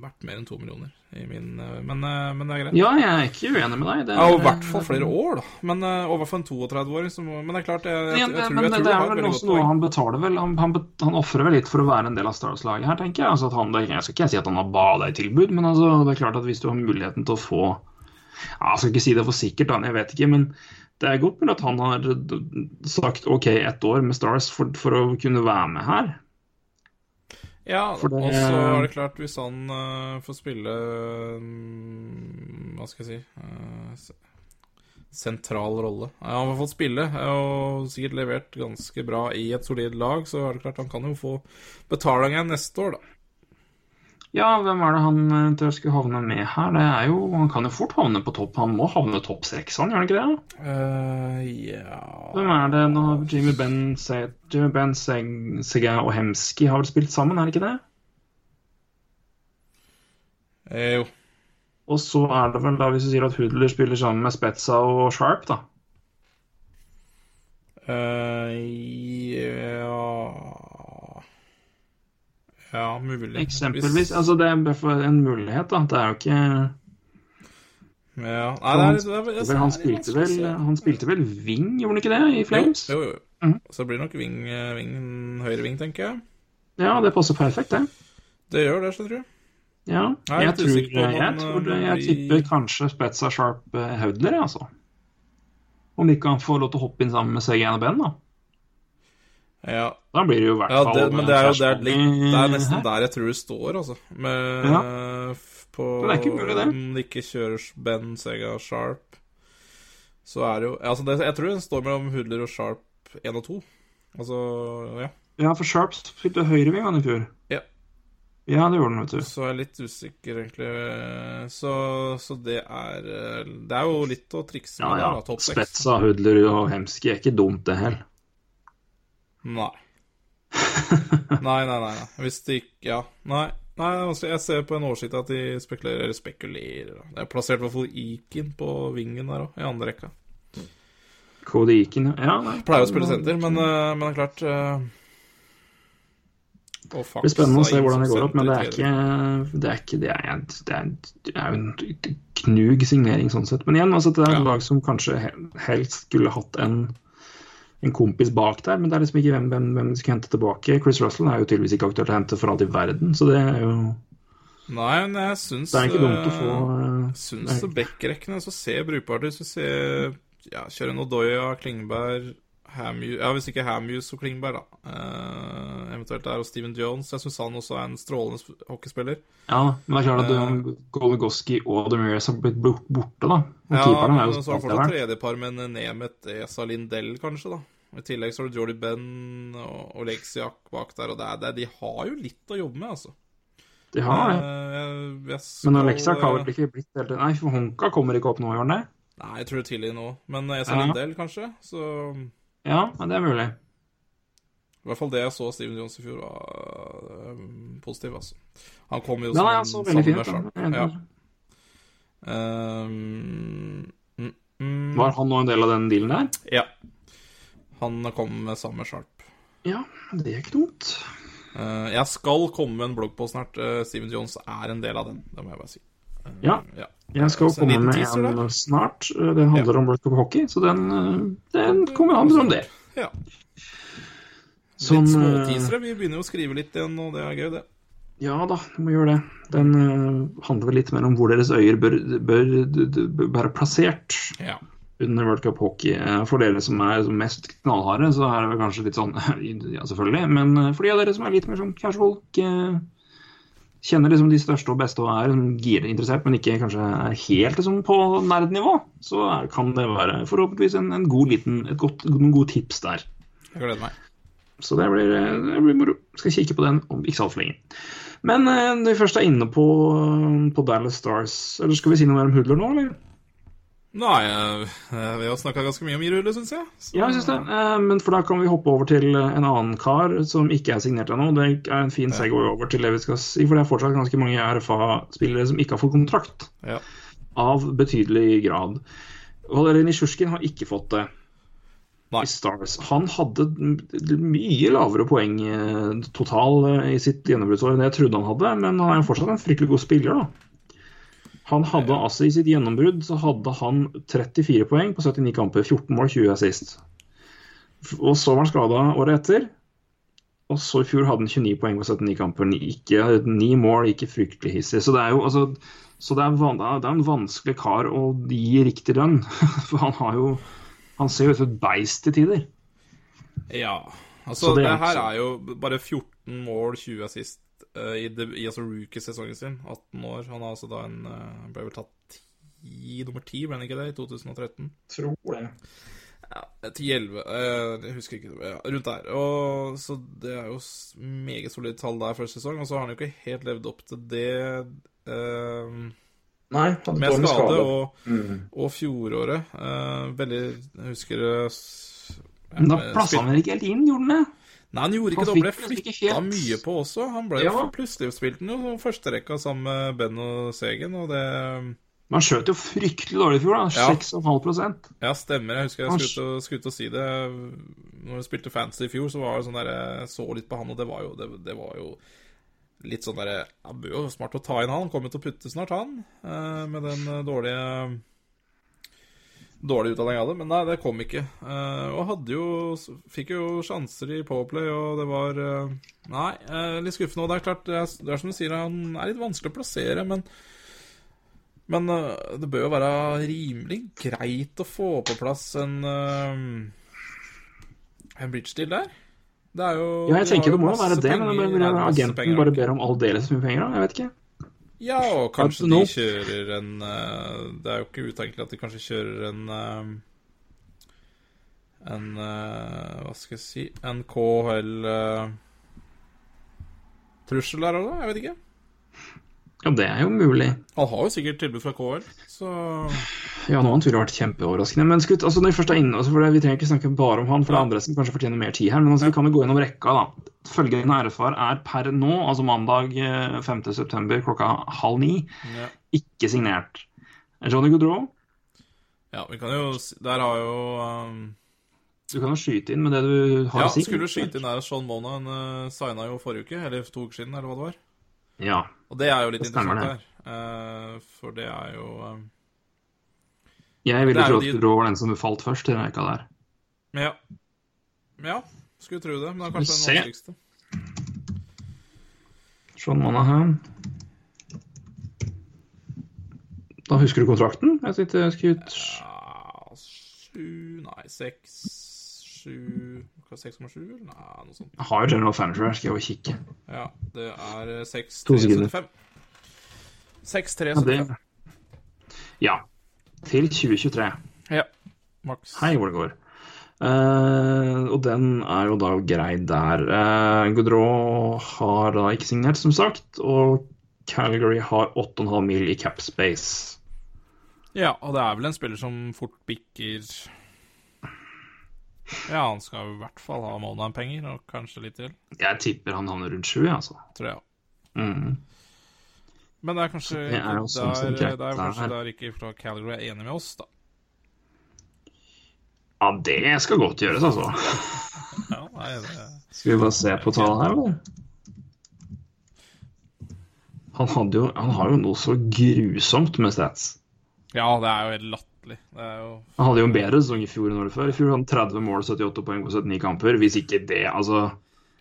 verdt mer enn to millioner. I min, eh, men, eh, men det er greit. Ja, jeg er ikke uenig med deg. Det, Ja, og i hvert fall flere år, da. Men, eh, og i hvert fall en 32-åring. som- Men det er klart, jeg, jeg, jeg, jeg, tror, men tror det er vel også noe han betaler vel Han, han, han ofrer vel litt for å være en del av Stars-laget her, tenker jeg. Altså han, det, jeg skal ikke si at han har bada i tilbud, men altså, det er klart at hvis du har muligheten til å få ja, Jeg skal ikke si det for sikkert, jeg vet ikke, men det er godt mulig at han har sagt OK ett år med Stars for, for å kunne være med her. Ja, og så er det klart, hvis han uh, får spille um, Hva skal jeg si uh, Sentral rolle. Ja, han har fått spille og sikkert levert ganske bra i et solid lag, så er det klart han kan jo få betalingen neste år, da. Ja, hvem er det han eh, tror jeg skulle havne med her? Det er jo, Han kan jo fort havne på topp. Han må havne topp seks, han, gjør han ikke det? Uh, ja Hvem er det nå? Jimmy Ben, Se Jimmy ben Seg Sega og Hemski har vel spilt sammen, er det ikke det? Eh, Jo. Og så er det vel da, hvis du sier at Hudler spiller sammen med Spetza og Sharp, da. Uh, ja Ja, mulig. Eksempelvis. Altså, det er bare en mulighet, da. Det er jo ikke Ja. Nei, det er, det er, det er, Han spilte vel Han spilte vel wing, gjorde han ikke det, i Flames? Jo, jo, jo. Mm. Så blir det nok wing, wing, høyre ving, tenker jeg. Ja, det passer perfekt, det. Det gjør det, skjønner du. Ja. Jeg er Jeg tror, jeg, om jeg, tror det, eh, jeg tipper kanskje Spetza Sharp Haudler, Hudler, jeg, altså. Om ikke han får lov til å hoppe inn sammen med Sega og Ben, da. Ja, Da blir det jo i hvert ja fall det, men det er jo det er, litt, det er nesten der jeg tror det står, altså. Med, Ja. På Det er ikke mulig, det. Om det ikke kjører Ben, Sega, Sharp, så er det jo altså det, Jeg tror det står mellom Hudler og Sharp 1 og 2. Altså, ja. Ja, for Sharp spilte høyreving i fjor. Ja. Ja, det gjorde den, vet du. Så er jeg litt usikker, egentlig. Så, så det er Det er jo litt å trikse med ja. ja. Spetza, Hudler og Hemski er ikke dumt, det heller. Nei. nei, nei, nei. Hvis det ikke Ja, nei. Nei, altså, Jeg ser på en oversikt at de spekulerer eller spekulerer. Det er plassert i hvert fall Ikin på vingen der òg, i andre rekka. Cody Eakin, ja. nei. Pleier å spille senter, men, eh, men det er klart uh, Det blir spennende å se hvordan det går opp, men det er ikke Det er, ikke, det er, det er, det er en knug signering sånn sett. Men igjen, altså, det er et Ja. lag som kanskje helst skulle hatt en, en kompis bak der, men det er liksom ikke hvem, hvem, hvem de skal hente tilbake. Chris Russell er jo tydeligvis ikke aktuelt å hente for alt i verden, så det er jo Nei, men jeg syns Det er ikke dumt å få uh, Syns backrekkene så ser brukbart ut. Så ser ja, Kjøre Nodoya, Klingberg Hamhus Ja, hvis ikke Hamus og Klingberg, da. Uh, eventuelt der og Steven Jones. Jeg syns han også er en strålende hockeyspiller. Ja, men det er klart at Eh. uh, Goligoski og Demiris har blitt borte, da. Og Ja, keeperen er men jo så har du fortsatt tredjepar med Nemet Esa Lindell, kanskje, da. I tillegg så har du Jordy Ben og, Oleksiak bak der, og det er, det de har jo litt å jobbe med, altså. De har det. Eh, skal, Men Oleksiak har vel eh, ikke blitt helt Nei, for Honka kommer ikke opp nå, gjør han det? Nei, jeg tror det er tidlig nå. Men Esa Ja. Lindell, kanskje. Så Ja, det er mulig. I hvert fall det jeg så Steven Jones i fjor, var øh, positiv, altså. Han kom jo som fin ut. Ja. um, mm, mm, Var han nå en del av den dealen der? Ja. Han kom med samme Sharp. Ja, det er ikke dumt. Uh, jeg skal komme med en bloggpost snart. Uh, Steven Jones er en del av den, det må jeg bare si. Eh, Ja. ja. Jeg skal en komme med teaser, en da. snart. Den handler om World Cup hockey, så den, den kommer handler om det. ja. Som, litt småteasere. Vi begynner jo å skrive litt igjen, og det er gøy, det. Ja da, du må gjøre det. Den uh, handler litt mer om hvor deres øyer bør, bør, bør være plassert Ja. under World Cup hockey. Eh, For dere som er mest knallharde, så er det vel kanskje litt sånn Ja, selvfølgelig. Men eh, for de av dere som er litt mer sånn casual, ikke kjenner liksom de største og beste og er girinteressert, men ikke kanskje er helt liksom på nerdnivå, så kan det være forhåpentligvis en, en god liten, et godt, noen gode tips der. Jeg gleder meg. Så det blir, eh, det blir moro. Skal kikke på den om ikke så altfor lenge. Men eh, når vi først er inne på, på Dallas Stars, eller skal vi si noe mer om Hudler nå, eller? Nei, eh, vi har snakka ganske mye om Irule, syns jeg. Så- Ja, jeg syns det. Eh, Men for da kan vi hoppe over til eh, en annen kar som ikke er signert ennå. Det er en fin segway over til det vi skal si, for det er fortsatt ganske mange RFA-spillere som ikke har fått kontrakt. Ja. Av betydelig grad. Valerij Nisjurskin har ikke fått det. Nei. i Stars. Han hadde mye lavere poeng total i sitt gjennombruddsår enn jeg trodde han hadde, men han er jo fortsatt en fryktelig god spiller, da. Han hadde altså I sitt gjennombrudd så hadde han 34 poeng på 79 kamper, 14 mål, 20 assist. Og så var han skada året etter. Og så i fjor hadde han 29 poeng på 79 kamper. Ikke ni mål, ikke fryktelig hissig. Så det er jo altså så det er, van, det er en vanskelig kar å gi riktig lønn. For han har jo Han ser jo ut som et beist til tider. Ja. Altså, det det, er her er jo bare 14 mål, 20 assist eh, i, de, i altså rookie-sesongen sin. 18 år. Han har altså da en uh, Ble vel tatt ti, nummer 10, ble han ikke det, i 2013? Tror det. Ja, 10-11, eh, jeg husker ikke. Ja, rundt der. Og, så det er jo meget solide tall der første sesong. Og så har han jo ikke helt levd opp til det Uh, Nei, hadde med skade skade. og, Mm. og fjoråret. Uh, veldig Jeg husker det Men da plassa han vel ikke helt inn, gjorde han det? Nei, han gjorde ikke Han det. Han ble flytta helt- mye på også. Han ble Ja. Plutselig spilt jo førsterekka sammen med Ben og Segen, og det Men han skjøt jo fryktelig dårlig i fjor, da. Ja. 6,5 Ja, stemmer. Jeg husker jeg skulle ut skulle ut og si det. Når vi spilte fantasy i fjor, så var det sånn der Jeg så litt på han, og det var jo, det, det var jo litt sånn derre Han bør jo smart å ta inn han. Kommer til å putte snart, han. eh, Med den eh, dårlige Dårlig utdanning av det, men nei, det kom ikke. Eh, og hadde jo Fikk jo sjanser i Powerplay, og det var eh, Nei, eh, litt skuffende. Og det er klart, det er, det er som du sier, han er litt vanskelig å plassere, men men det bør jo være rimelig greit å få på plass en En bridge deal der. Det er jo Ja, jeg tenker det må jo være det, men det bør- agenten bare ber om aldeles mye penger, da? Jeg vet ikke. Ja, og kanskje de kjører en eh, Det er jo ikke utenkelig at de kanskje kjører en eh, En eh, Hva skal jeg si En KHL eh, Trussel der òg, jeg vet ikke. Ja, det er jo mulig. Han har jo sikkert tilbud fra KL, så Ja, nå har han tydelig vært kjempeoverraskende. Men skutt, altså når vi først er inne, altså det, Vi trenger ikke snakke bare om han, for det er andre som kanskje fortjener mer tid her. Men altså, vi kan jo gå gjennom rekka, da. Følgende RFR er per nå, altså mandag eh, 5.9. klokka halv ni, ja. ikke signert. Johnny Goodrow, Ja, vi kan jo Der har jo um, du kan jo skyte inn med det du har Ja, å si. skulle du skyte inn der Sean Mona uh, signa jo forrige uke, eller to uker siden, eller hva det var. Ja. Og det er jo litt interessant her. Eh, for det er jo um, Jeg ville er tro at de- Goodrow var den som falt først i den rekka der. Ja. Ja, skulle tro det. Men det er kanskje den vanskeligste. Sean her. Da husker du kontrakten? Jeg sitter skutt. Ja, sju Nei, seks Sju 6,7 eller? Nei, noe sånt. Jeg har jo General Manager her, skal jeg jo kikke. Ja, det er eh, 6, To 3, sekunder. 75. 6, 3, Ja, ja. Til 2023. Ja. Maks. Hei, hvor det går. Uh, og den er jo da grei der. Uh, Goudreau har da ikke signert, som sagt. Og Calgary har 8,5 mil i cap space. Ja, og det er vel en spiller som fort bikker Ja, han skal i hvert fall ha måneden penger, og kanskje litt til, Jeg tipper han havner rundt sju, altså. tror jeg. Mm. Men det er kanskje det er sånn der, er kanskje der. der ikke fra Calgary er enig med oss, da. Ja, det skal godt gjøres, altså. Ja, nei, det Skal vi bare se på tallene her, eller? Han, jo, han har jo noe så grusomt med stats. Ja, det er jo helt latterlig. Det er jo Han hadde jo en bedre sesong i fjor enn året før. I fjor hadde han 30 mål, 78 poeng på 79 kamper. Hvis ikke det, altså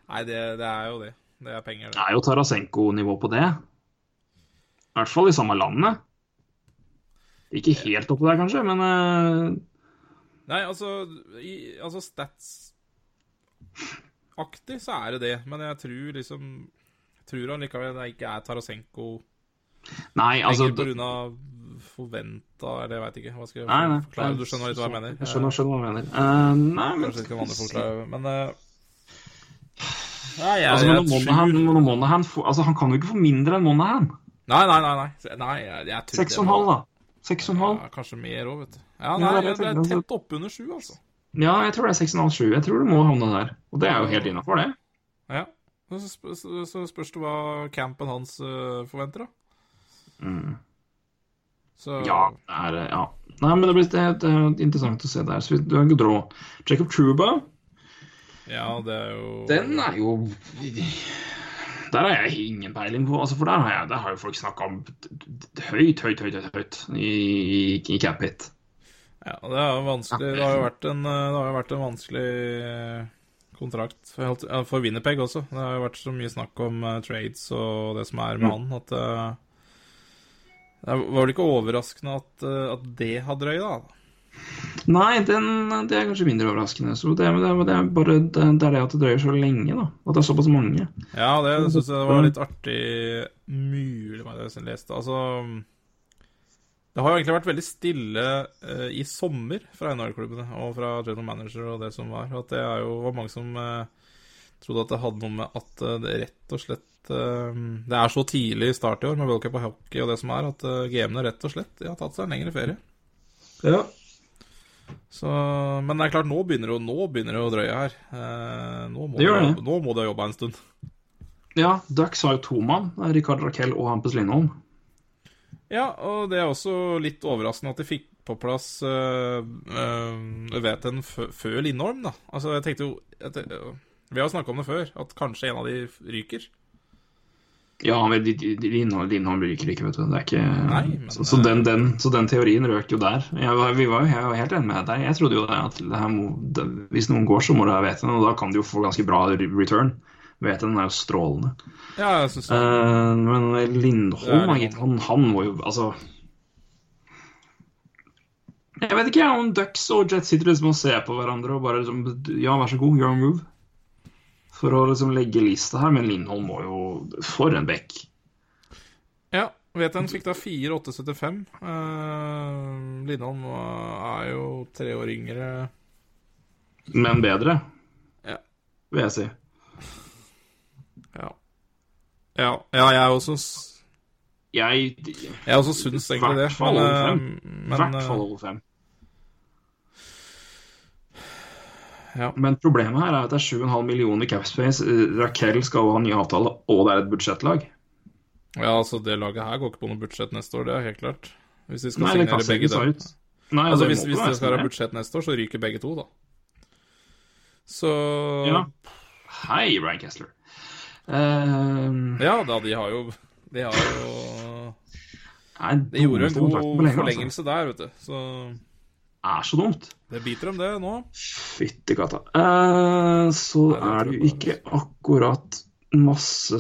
Nei, det, det er jo det. Det er penger, Det det. er jo Tarasenko-nivå på det. I hvert fall i samme landet. Ikke helt oppe der, kanskje, men uh... Nei, altså, i, altså Stats-aktig så er det det, men jeg tror liksom Tror tror likevel det ikke er Tarasenko Nei, altså på grunn av forventa Eller jeg veit ikke. Hva skal jeg Nei, nei. forklare? Du skjønner litt hva jeg mener? Jeg skjønner, skjønner hva jeg mener. Uh, nei, men Kanskje ikke vanlig forklare, men uh, Nei, jeg, altså, men Monahan, men Monahan altså, Han kan jo ikke få mindre enn Monahan. Nei, nei, nei. nei. nei jeg, jeg Seks og en 6,5, da. 6,5. Ja, kanskje mer òg, vet du. Ja, nei, det det, er tett oppunder sju, altså. Ja, jeg tror det er 6,5-7. Jeg tror du må havne der. Og det er jo helt innafor, det. Ja. Så spørs det hva campen hans eh, forventer, da. Mm. Så Ja, det er eh, Ja. Nei, men det blir det, det er interessant å se der. Så du har Gaudreau. Jacob Truba, ja, det er jo den er jo Der har jeg ingen peiling på. Altså, for der har, jeg, der har jo folk snakka om høyt, høyt, høyt, høyt, høyt i, i, i cap hit. Ja, det er vanskelig. Det har jo vært en, det har jo vært en vanskelig eh, kontrakt for, helt- for Winnerpeg også. Det har jo vært så mye snakk om eh, trades og det som er med han, at eh, Det var vel ikke overraskende at, eh, at det har røy, da. Nei, den, det er kanskje mindre overraskende. Så det, det, det er bare det, det er det at det drøyer så lenge, da. At det er såpass mange. Ja, det syns jeg var litt artig Mulig meg det jeg leste. Altså Det har jo egentlig vært veldig stille eh, i sommer fra NHL-klubbene og fra general manager og det som var. At det er jo var mange som eh, trodde at det hadde noe med at eh, det rett og slett eh, Det er så tidlig i start i år med World Cup og hockey og det som er, at gamene rett og slett har tatt seg en lengre ferie. Ja. Så, men det er klart, nå begynner det, nå begynner det å drøye her. Eh, nå, må Det gjør det. nå må de ha jobba en stund. ja Ducks har jo to mann. Rikard Raquel og Hampus Lindholm. Ja, og det er også litt overraskende at de fikk på plass øh, VTN fø- før Lindholm, da. Altså, jeg tenkte jo at det, Vi har snakka om det før, at kanskje en av de ryker. Ja, men de- de- de- Lindholm, ryker ikke, vet du. Det ikke Nei, men- så, så, den, den, så den teorien røk jo der. Jeg var, vi var, jeg var helt enig med deg. Jeg trodde jo at må, det, hvis noen går, så må det være VTN, og da kan de jo få ganske bra return. VTN er jo strålende. Ja, jeg synes det. Uh, men Lindholm, ja, han, han må jo Altså Jeg vet ikke om Ducks og Jet sitter liksom og ser på hverandre og bare liksom Ja, vær så god, your move. For å liksom legge lista her, men Lindholm må jo For en bekk. Ja, VTN fikk da 4,875. Uh, Lindholm eh, er jo tre år yngre. Men bedre, Ja. vil jeg si. Ja. Ja, ja jeg er også Jeg Jeg også syns egentlig det. Over eh, hvert eh, fall over fem. Ja. Men problemet her er at det er 7,5 millioner i capspace. Raquel skal jo ha ny avtale, og det er et budsjettlag. Ja, altså det laget her går ikke på noe budsjett neste år, det er helt klart. Hvis de skal Nei, signere begge der. Nei, Altså det hvis, hvis det skal være budsjett neste år, så ryker begge to, da. Så Ja. Hei, Brian Kessler. Uh, Ja, da, de har jo De har jo nei, De gjorde en god altså. forlengelse der, vet du. Så Er så dumt. det biter om det, nå. Fytti katta. Eh, så Nei, er det jo ikke akkurat masse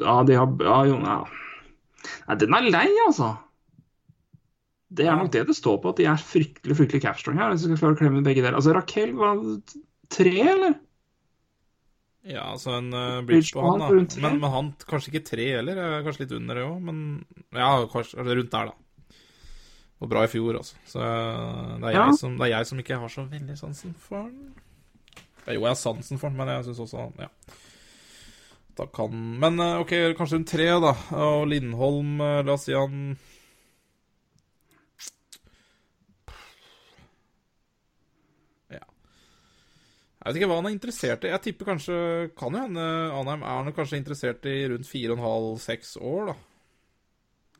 Ja, de har Ja, jo, ja. Nei, den er lei, altså. Det er nok det det står på, at de er fryktelig fryktelig capstrong her. Hvis vi skal klare å klemme begge deler. Altså, Raquel var tre, eller? Ja, altså en uh, Bridge bridge på han, da. Men, men han kanskje ikke tre heller, er kanskje litt under det òg. Men ja, kanskje rundt der, da. Og bra i fjor, altså. Så eh, det er, Ja. som, det er jeg som ikke har så veldig sansen for han. Jo, jeg har sansen for han, men jeg syns også Ja. Da kan Men eh, OK, kanskje rundt tre, da. Og Lindholm, eh, la oss si han Ja. Jeg vet ikke hva han er interessert i. Jeg tipper kanskje Kan jo hende Anheim er han kanskje interessert i rundt 4,5-6 år, da.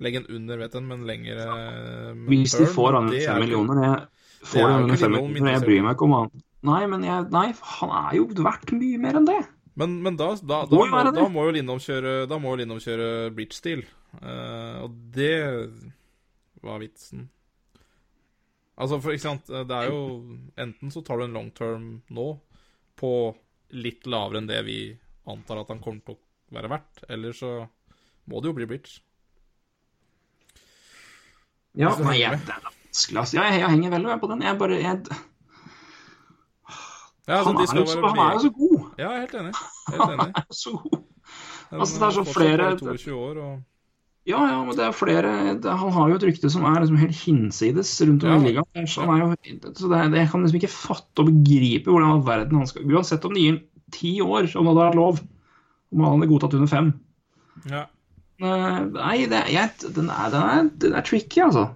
Legge en under, vet en, men lengre eh, Hvis de får under er fem millioner jeg Får han under fem millioner, jeg bryr meg ikke om han Nei, men jeg, nei, han er jo verdt mye mer enn det. Men, men da, da, da, Må da må jo Lindholm kjøre Da må jo Lindholm kjøre bridge steel. Uh, og det var vitsen. Altså, for ikke sant Det er jo Enten så tar du en long term nå på litt lavere enn det vi antar at han kommer til å være verdt, eller så må det jo bli bridge. Ja, nei, jeg, det er vanskelig. Ja, jeg, jeg henger veldig med på den. Jeg bare jeg, Ja, altså, han, er jo så, han er jo så god. Ja, jeg er helt enig. Helt enig. Han er jo så god. Altså, det er så flere- 22 år, og Ja, ja, men det er flere det, Han har jo et rykte som er liksom helt hinsides rundt om Ja. i ligaen. Så, er jo, så det, det, jeg kan liksom ikke fatte og begripe hvordan all verden han skal Uansett om det gir ti år, om det hadde vært lov, om han hadde godtatt under fem Ja. Eh, Nei, det, jeg, den, er, den, er, den er tricky, altså.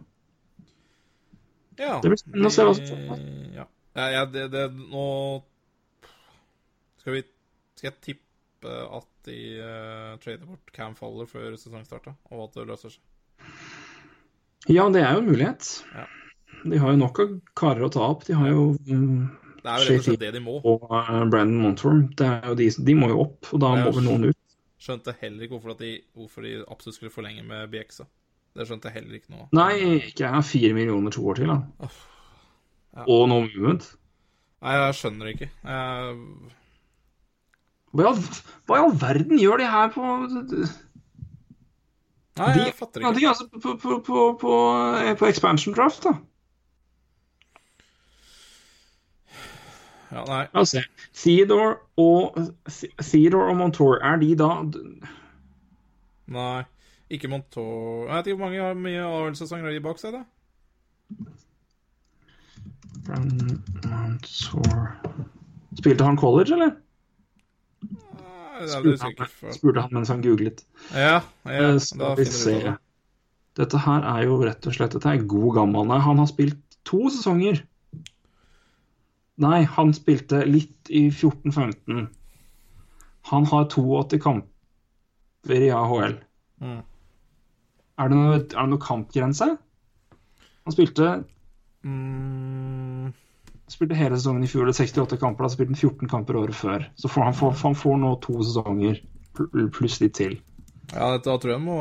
Ja. Det blir spennende å se hva som skjer. Ja. ja, ja det, det Nå skal vi Skal jeg tippe at de uh, trader bort Cam Faller før sesongstart, da? Og at det løser seg? Ja, det er jo en mulighet. Ja. De har jo nok av karer å ta opp. De har jo um, Det er jo rett og slett det de må. og uh, Brandon Montour. Det er jo de, de må jo opp, og da må vel noen ut. Skjønte heller ikke hvorfor, at de, hvorfor de absolutt skulle forlenge med BX-a. Det skjønte jeg heller ikke nå. Nei, ikke jeg fire millioner to år til, da. Ja. Og no movement. Nei, jeg skjønner det ikke. Jeg... Hva i all, verden gjør de her på Nei, jeg fatter ikke. de, altså, på, på, på, på, eh, på expansion draft, da. Ja, nei. Altså, Theodore og Theodore og Montour, er de da Nei. Ikke Montour Jeg vet ikke hvor mange har mye AL-sesonger de bak seg, da. Brown Montour Spilte han college, eller? Nei, Spurte han, spurte han mens han googlet. Ja, ja Eh, da Skal vi se. det. Dette her er jo rett og slett Dette er god gammel. Han har spilt to sesonger. Nei, han spilte litt i 14-15. Han har 82 kamper i AHL. Mm. Er det noe, er det noe kampgrense? Han spilte, Mm, spilte hele sesongen i fjor, det er 68 kamper. Da spilte han 14 kamper året før. Så får han, får, han får nå to sesonger pl- pluss litt til. ja, da tror jeg må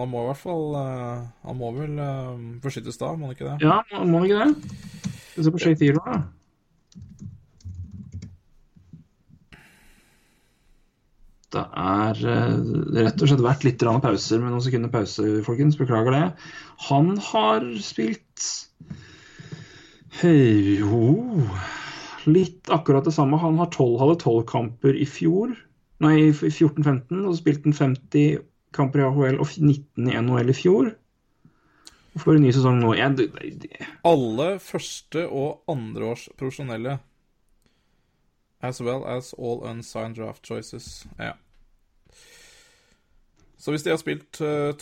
Han må i hvert fall eh, Han må vel uh, beskyttes da, må han ikke det? Ja, må han ikke det? Vi se på Shake Theodore, da. Det er eh, rett og slett vært litt pauser med noen sekunder pause, folkens. Beklager det. Han har spilt Hei, Jo Litt akkurat det samme. Han har 12, hadde 12 kamper i fjor. Nei, i 14-15. Og så spilte han 50 kamper i AHL og 19 i NHL i fjor. Får en ny sesong nå. Jeg, det, det, Alle første- og andreårs profesjonelle As well as all unsigned draft choices. Ja. Så hvis de har spilt eh,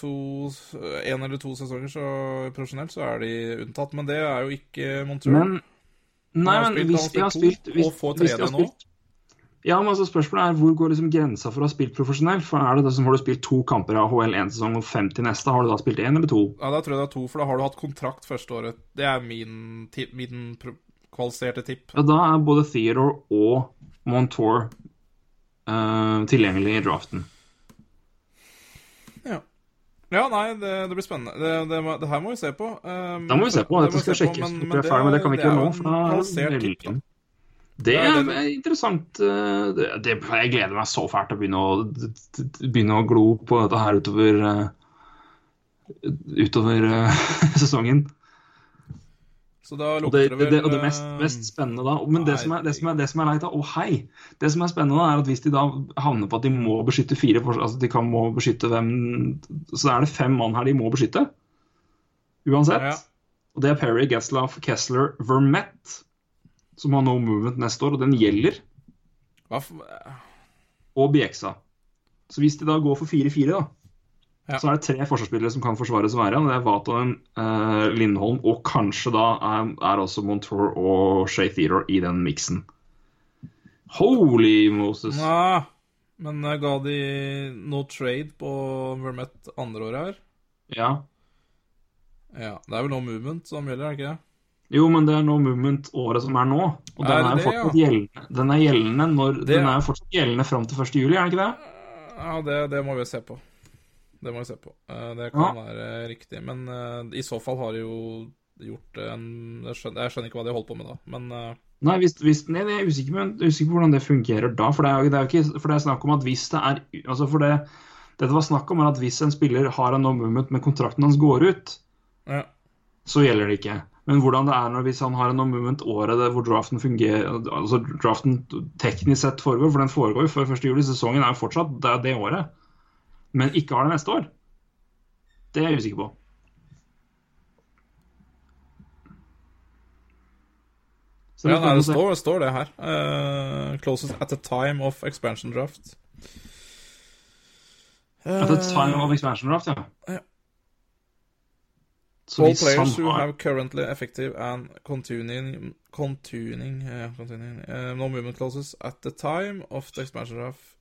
én eller to sesonger så profesjonelt, så er de unntatt. Men det er jo ikke Montreal. Men Nei, men spilt- hvis de har spilt spilt to, hvis, og får tredje nå. Ja, men altså Spørsmålet er hvor går liksom grensa for å ha spilt profesjonelt? For er det det som Har du spilt to kamper i AHL én sesong og 50 neste? Har du da spilt én eller to? Ja, da tror jeg det er to, for da har du hatt kontrakt første året. Det er min, min kvalifiserte tipp. Ja, Da er både Theodore og Montour uh, tilgjengelig i draften. Ja. Ja, nei, det, det blir spennende. Det, det, det her må vi se på. Um, Da må vi se på. Dette skal sjekkes. men- Men, men er ferdig, men det kan vi ikke gjøre nå. for da er det tipp, da. Det er interessant. eh, Det, det, jeg gleder meg så fælt til å begynne å, begynne å glo på dette her utover eh, utover sesongen. Så da Og lukter det, det, det, vel og det mest, eh, mest spennende da Men det som, er, det, som er, det som er leit, da Å, hei! Det som er spennende, da, er at hvis de da havner på at de må beskytte fire Altså de kan må beskytte hvem Så er det fem mann her de må beskytte. Uansett. Ja. Og det er Perry, Geslav, Kessler, Vermette, som har no movement neste år, og den gjelder. hva for... Og Bieksa. Så hvis de da går for 4-4, da, Ja. så er det tre forsvarsspillere som kan forsvares være. og Det er Vatoen, eh, Lindholm og kanskje da er, er også Montour og Shay Theodore i den miksen. Holy Moses. Ja, men eh, ga de no trade på Vermette andre året her? Ja. Ja, det er vel no movement som gjelder, er det ikke det? Jo, men det er no movement året som er nå. Og Er den er det, ja? gjeldende. Den er gjeldende når Det- Den er jo fortsatt gjeldende fram til 1. juli, er den ikke det? Ja, det, det må vi se på. Det må vi se på. Eh, Det kan Ja. være riktig. Men eh, i så fall har de jo gjort en Jeg skjønner, jeg skjønner ikke hva de holdt på med da, men eh, Nei, hvis, hvis, nei, jeg er usikker, men, jeg er usikker på hvordan det fungerer da. For det er det er ikke For det er snakk om at hvis det er Altså for det Dette var snakk om er at hvis en spiller har en omvendt men kontrakten hans går ut, ja. så gjelder det ikke. Men hvordan det er når hvis han har en omvendt året hvor draften fungerer Altså draften teknisk sett foregår, for den foregår jo før 1. juli. Sesongen er jo fortsatt det, er det året. Men ikke har det neste år. Det er jeg usikker på. Så ja nei, det står, det står det her. Uh, closest at the time of expansion draft. At the time of expansion draft, ja. Ja. Så All players who have currently effective and continuing continuing, yeah, continuing uh, no movement clauses at the time of the expansion draft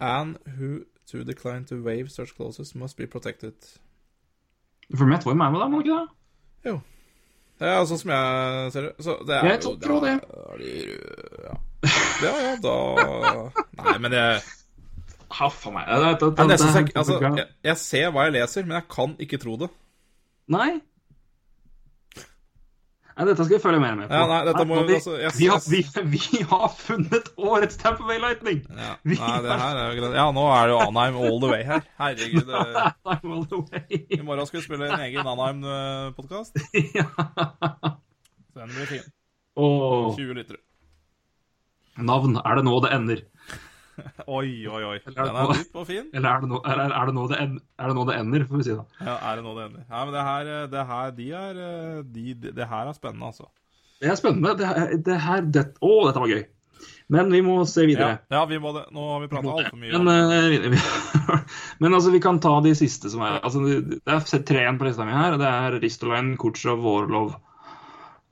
and who to decline to waive such clauses must be protected. For var jo med med må han ikke det? Det er sånn som jeg ser det. Så det er Jeg jo tror det. er Ja. ja, ja, da Nei, men det Huff meg. Det, det, det er jeg, altså, jeg, jeg ser hva jeg leser, men jeg kan ikke tro det. Nei. Nei, dette skal vi følge mer med på. Ja, nei, må- vi, altså, yes, vi, har, vi, vi har funnet årets Tamper Bay Lightning! Ja. Nei, det her er jo greit. Ja, nå er det jo Anheim all the way her. Herregud. Anheim all the way. I morgen skal vi spille en egen Anheim-podkast. ja. Den blir fin. Oh. 20 liter. navn. Er det nå det ender? Oi, oi, oi. Den er dyp og fin. Eller er det nå, er, er det nå, det, en, er det, nå det ender, får vi si da. Ja, er det nå det ender? Ja, men det her, det her, de er de, de, Det her er spennende, altså. Det er spennende. Det, det her det, Å, dette var gøy. Men vi må se videre. ja vi må det. Nå har vi prata altfor mye. Men, eh, vi, men altså, vi kan ta de siste som er altså, Det er tre igjen på lista mi her. Det er Ristolainen, Kutsjov Vårlov Orlov.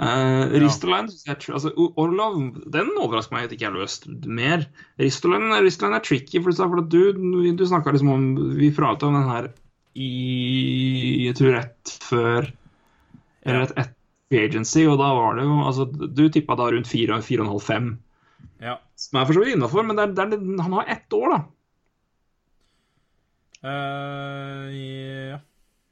Uh, er tr- altså, Orlov den overrasker meg at ikke er løst mer. Ristolainen Ristolainen er tricky, for, for du, du snakka liksom om Vi prata om den her i Jeg tror rett før Eller rett etter Agency, og da var det jo altså, Du tippa da rundt 4-4,5-5. Ja. Som er for så vidt innafor, men det er, det er, han har ett år, da. Uh, ja.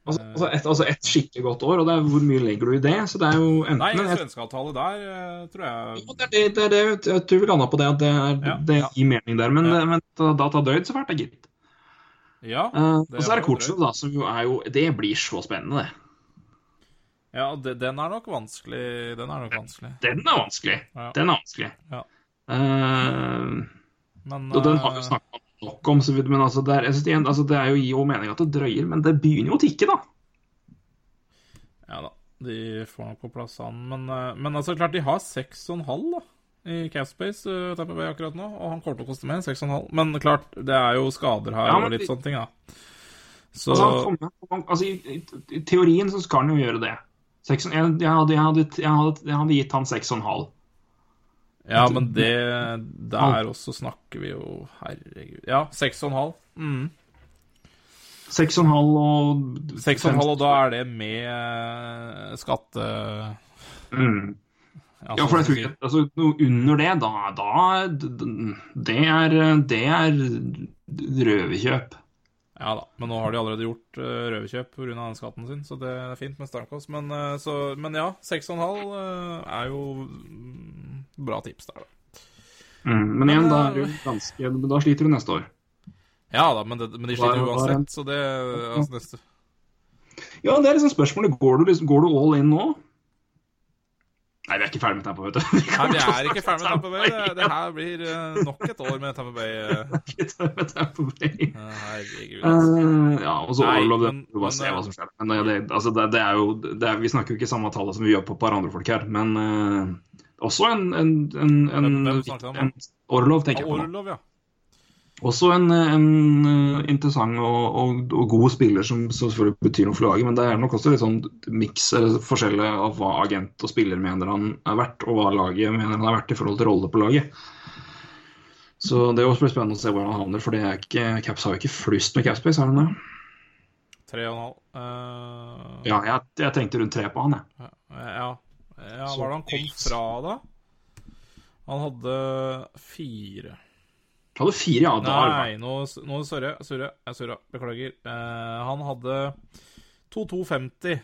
Altså, altså, et, altså et skikkelig godt år, og det er hvor mye legger du i det? Så det er jo enten Nei, svenskeavtale der eh, tror jeg Jo, det det, det, jeg tror vi landa på det, at det, er, Ja, det gir mening der. Men, Ja. men data døyd så fælt, da, gitt. Ja. Uh, og så er det Kortsjov, da, som jo er jo Det blir så spennende, det. ja den er nok vanskelig. Den er nok vanskelig. Den er vanskelig. Ja. Den er vanskelig. Ja. Uh, Men og den har vi jo snakka nok om, så vidt, men altså, det, er, det, altså, det er jo gir jo mening at det drøyer, men det begynner jo å tikke, da. Ja da. De får nok på plass han. Men, eh, men altså, klart, de har 6,5 da i Capspace uh, Bay akkurat nå, og han kommer til å koste mer. 6,5. Men klart, det er jo skader her Ja, og litt de- sånne ting, da. Så Altså, kommer, altså, i, i, I teorien så skal han jo gjøre det. 6, jeg, jeg, hadde, jeg, hadde, jeg hadde gitt han 6,5. Ja, men det Der også snakker vi jo Herregud. Ja, 6,5. Mm. 6,5 og 6,5, og da er det med eh, skatte... mm. Ja, Ja, for jeg tror ikke altså, noe under det, da, da det, er, det er røverkjøp. Ja da, men nå har de allerede gjort uh, røverkjøp pga. den skatten sin, så det er fint med Stamkos. Men, uh, så, men ja, 6,5 uh, er jo bra tips der, da. Mm. Men igjen, Men, da, er du ganske, da sliter du neste år. Ja da, men, det, men de sliter er uansett, så det altså, neste. Ja, det er liksom spørsmålet. Går du, liksom, går du all in nå? Nei, vi er ikke ferdig med Tampa, vet du. Nei, vi er ikke ferdig med Tampa Bay. Det, det her blir eh, nok et år med Tampa Bay. eh. med Tampa Bay. Herregud. altså. Eh, ja, og så all of them. Du bare men, se hva som skjer. Men det, det, altså det, det er jo det er, Vi snakker jo ikke samme tallet som vi gjør på et par andre folk her, men eh, også en, en, en, en, en Orlov, tenker jeg på. Orlov, ja. Også en, en eh, interessant og, og, og god spiller som som selvfølgelig betyr noe for laget, men det er nok også litt sånn miks eller forskjell av hva agent og spiller mener han er verdt, og hva laget mener han er verdt i forhold til rolle på laget. Så det også spennende å se hvor han havner, for det er ikke, Caps har jo ikke flust med Capspace, har han det? Tre og en halv. Eh, Ja, jeg, jeg tenkte rundt tre på han, jeg. ja. ja, Så hva var det han kom fra, da? Han hadde fire. Han hadde fire, ja. Da Nei, nå, nå surrer jeg. Surrer. Jeg surra. Beklager. Eh, han hadde 2250.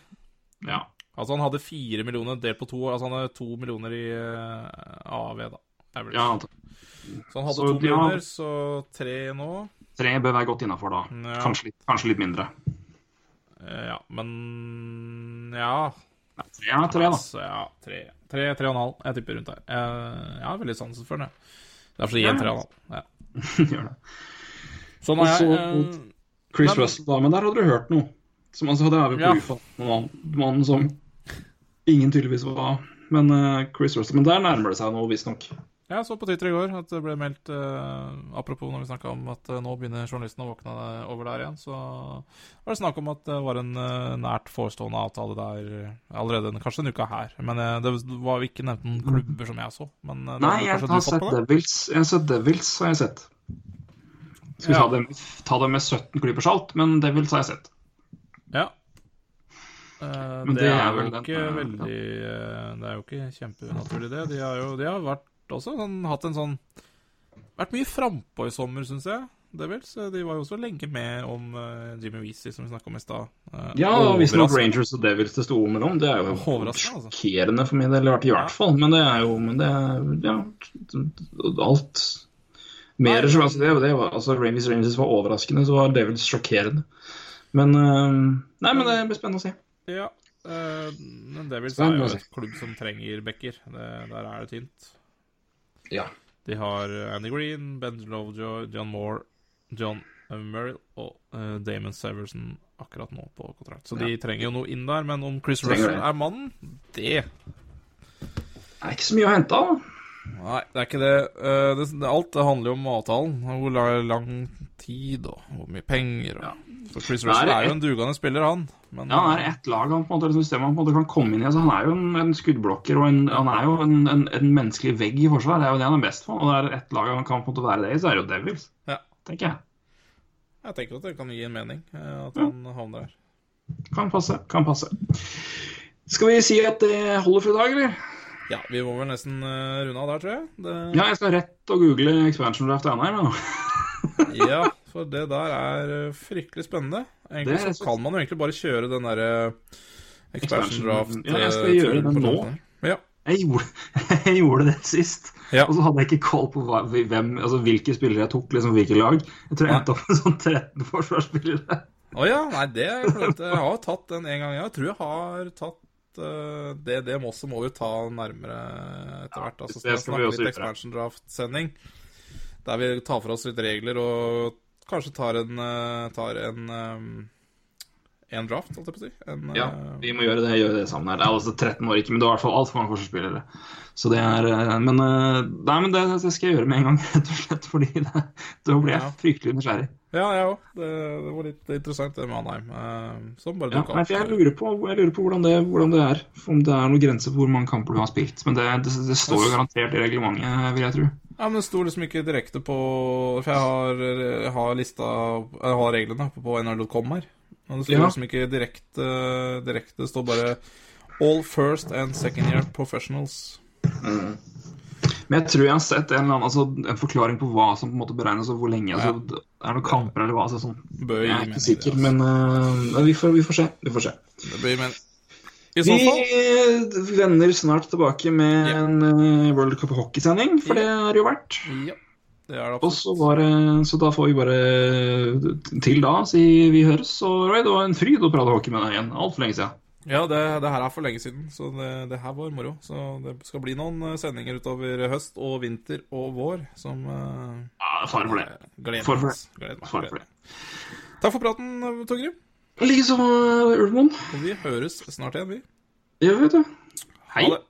Ja. Altså han hadde fire millioner delt på to. Altså han hadde to millioner i uh, AV, da. Ja. Så han hadde Så, to ja. millioner, så tre nå. Tre bør være godt innafor da. Ja. Kanskje, litt, kanskje litt mindre. Eh, ja, men Ja. Nei, tre tre, da. Altså, ja, tre, tre, tre og en halv. Jeg tipper rundt der. Jeg, jeg har veldig sansen for den, jeg. Derfor gir jeg en tre og en halv. Ja. Gjør det. Sånn er jeg. eh, Chris Men- Russell, da. Men der hadde du hørt noe. Som, altså, det er vi på Ja. UFA. Mannen mannen som ingen tydeligvis var. Men uh, Chris Russell, men der nærmer det seg noe, visstnok. Jeg så på Twitter i går at det ble meldt eh, Apropos når vi snakka om at eh, nå begynner journalistene å våkne over der igjen, så var det snakk om at det var en eh, nært forestående avtale der allerede en- kanskje en uke her. Men eh, det var ikke nevnt noen klubber som jeg så. Men eh, Nei, jeg har sett? Devils. Jeg har sett Devils, har jeg sett. Skal vi Ja. ta, det, ta det med 17 klyper salt, men Devils har jeg sett. Ja. Uh, Men det, det er, er jo den, ikke eh, veldig eh, Det er jo ikke kjempenaturlig, det. De har jo de har vært også sånn, hatt en sånn Vært mye frampå i sommer, syns jeg. Devils. De var jo også lenge med om uh, Jimmy Weezy, som vi snakka om i stad. Uh, Ja, visstnok overraskende. Rangers og Devils det sto om mellom. Det er jo sjokkerende altså. sjokkerende for min del, i hvert- fall. Men det er jo men det er, ja, alt Mer som altså, det, det var, altså, Hvis Rangers var overraskende, så var Devils sjokkerende. Men uh, Nei, men det blir spennende å se. Ja. eh, men Devils er jo et klubb som trenger backer. Der er det tynt. Ja. De har Andy Green, Ben Lovejoy, John Moore, John Merrill og uh, Damon Severson akkurat nå på kontrakt. Så de trenger jo noe inn der. Men om Chris Trenger Russell det. er mannen, det Det er ikke så mye å hente av. Nei, det er ikke det. Uh, det, det alt det handler jo om avtalen. Hvor lang tid og hvor mye penger. Og. For Chris Russell er er jo en dugende spiller, han. Men Ja, han er ett lag han på en måte, liksom, han på en måte kan komme inn i. Altså, han er jo en, en skuddblokker og en, han er jo en, en, en menneskelig vegg i forsvar. Det er jo det han er best på. Og det er ett lag han kan på en måte være det i, så er det jo Devils, Ja. tenker jeg. jeg tenker at det kan gi en mening eh, at han havner der. Kan passe. Kan passe. Skal vi si at det holder for i dag, eller? Ja, vi må vel nesten eh, runde av der, tror jeg. Det, Ja, jeg skal rett og google expansion draft ene nå. Ja, for det der er eh, fryktelig spennende. Egentlig Det er så kan man jo egentlig bare kjøre den derre expansion Expansion- draft. Ja, jeg skal eh, gjøre den nå. Ja. Jeg gjorde, jeg gjorde det sist. Ja. Og så hadde jeg ikke koll på hva, hvem, altså, hvilke spillere jeg tok, liksom hvilke lag. Jeg tror jeg endte opp med sånn 13 forsvarsspillere. Å ja, nei, det er klart. Jeg har tatt den en gang. Jeg tror jeg har tatt uh, det, det også må vi ta nærmere etter hvert. Altså, det skal skal vi også gjøre. expansion draft-sending. Der vi tar for oss litt regler og kanskje tar en, eh, tar en eh, en draft, holdt jeg på å si. En, Ja, eh, vi må gjøre det, gjøre det sammen her. Det er altså 13 år ikke, men det er i hvert fall altfor mange forsvarsspillere. Så det er Men, nei, men det, det skal jeg gjøre med en gang, rett og slett. Fordi det, da blir jeg Ja. fryktelig nysgjerrig. ja, jeg òg. Det, det var litt interessant, det med Anheim. som bare dukka ja, opp. jeg lurer på, jeg lurer på hvordan, det, hvordan det er. Om det er noen grenser på hvor mange kamper du har spilt. Men det, det, det står jo garantert i reglementet, vil jeg tro. Ja, men det sto liksom ikke direkte på For jeg har, jeg har lista Jeg har reglene på, på nrl.com her. Og det står Ja. liksom ikke direkte Direkte. Det står bare All first and second year professionals. Men jeg tror jeg har sett en, eller annen, altså, en forklaring på hva som på en måte beregnes, og hvor lenge. Altså, det er noen kamper eller hva. Altså, sånn. Jeg er ikke det, sikker, altså. men uh, vi, får, vi får se. Vi får se. Det. I så Vi vender snart tilbake med Ja. en eh, World Cup hockeysending, for det har jo vært. Ja. Det det Og så, det, så da får vi bare til da si vi høres. Og Roy, det var en fryd å prate hockey med deg igjen. Altfor lenge siden. Ja, det, det her er for lenge siden, så det, det her var moro. Så det skal bli noen eh, sendinger utover høst og vinter og vår som uh, Ja, far for det. Gleder meg. Takk for praten, Torgrim. Likeså, Ulvmoen. Og vi høres snart igjen, vi. Ja, vet du. Hei. Ha det.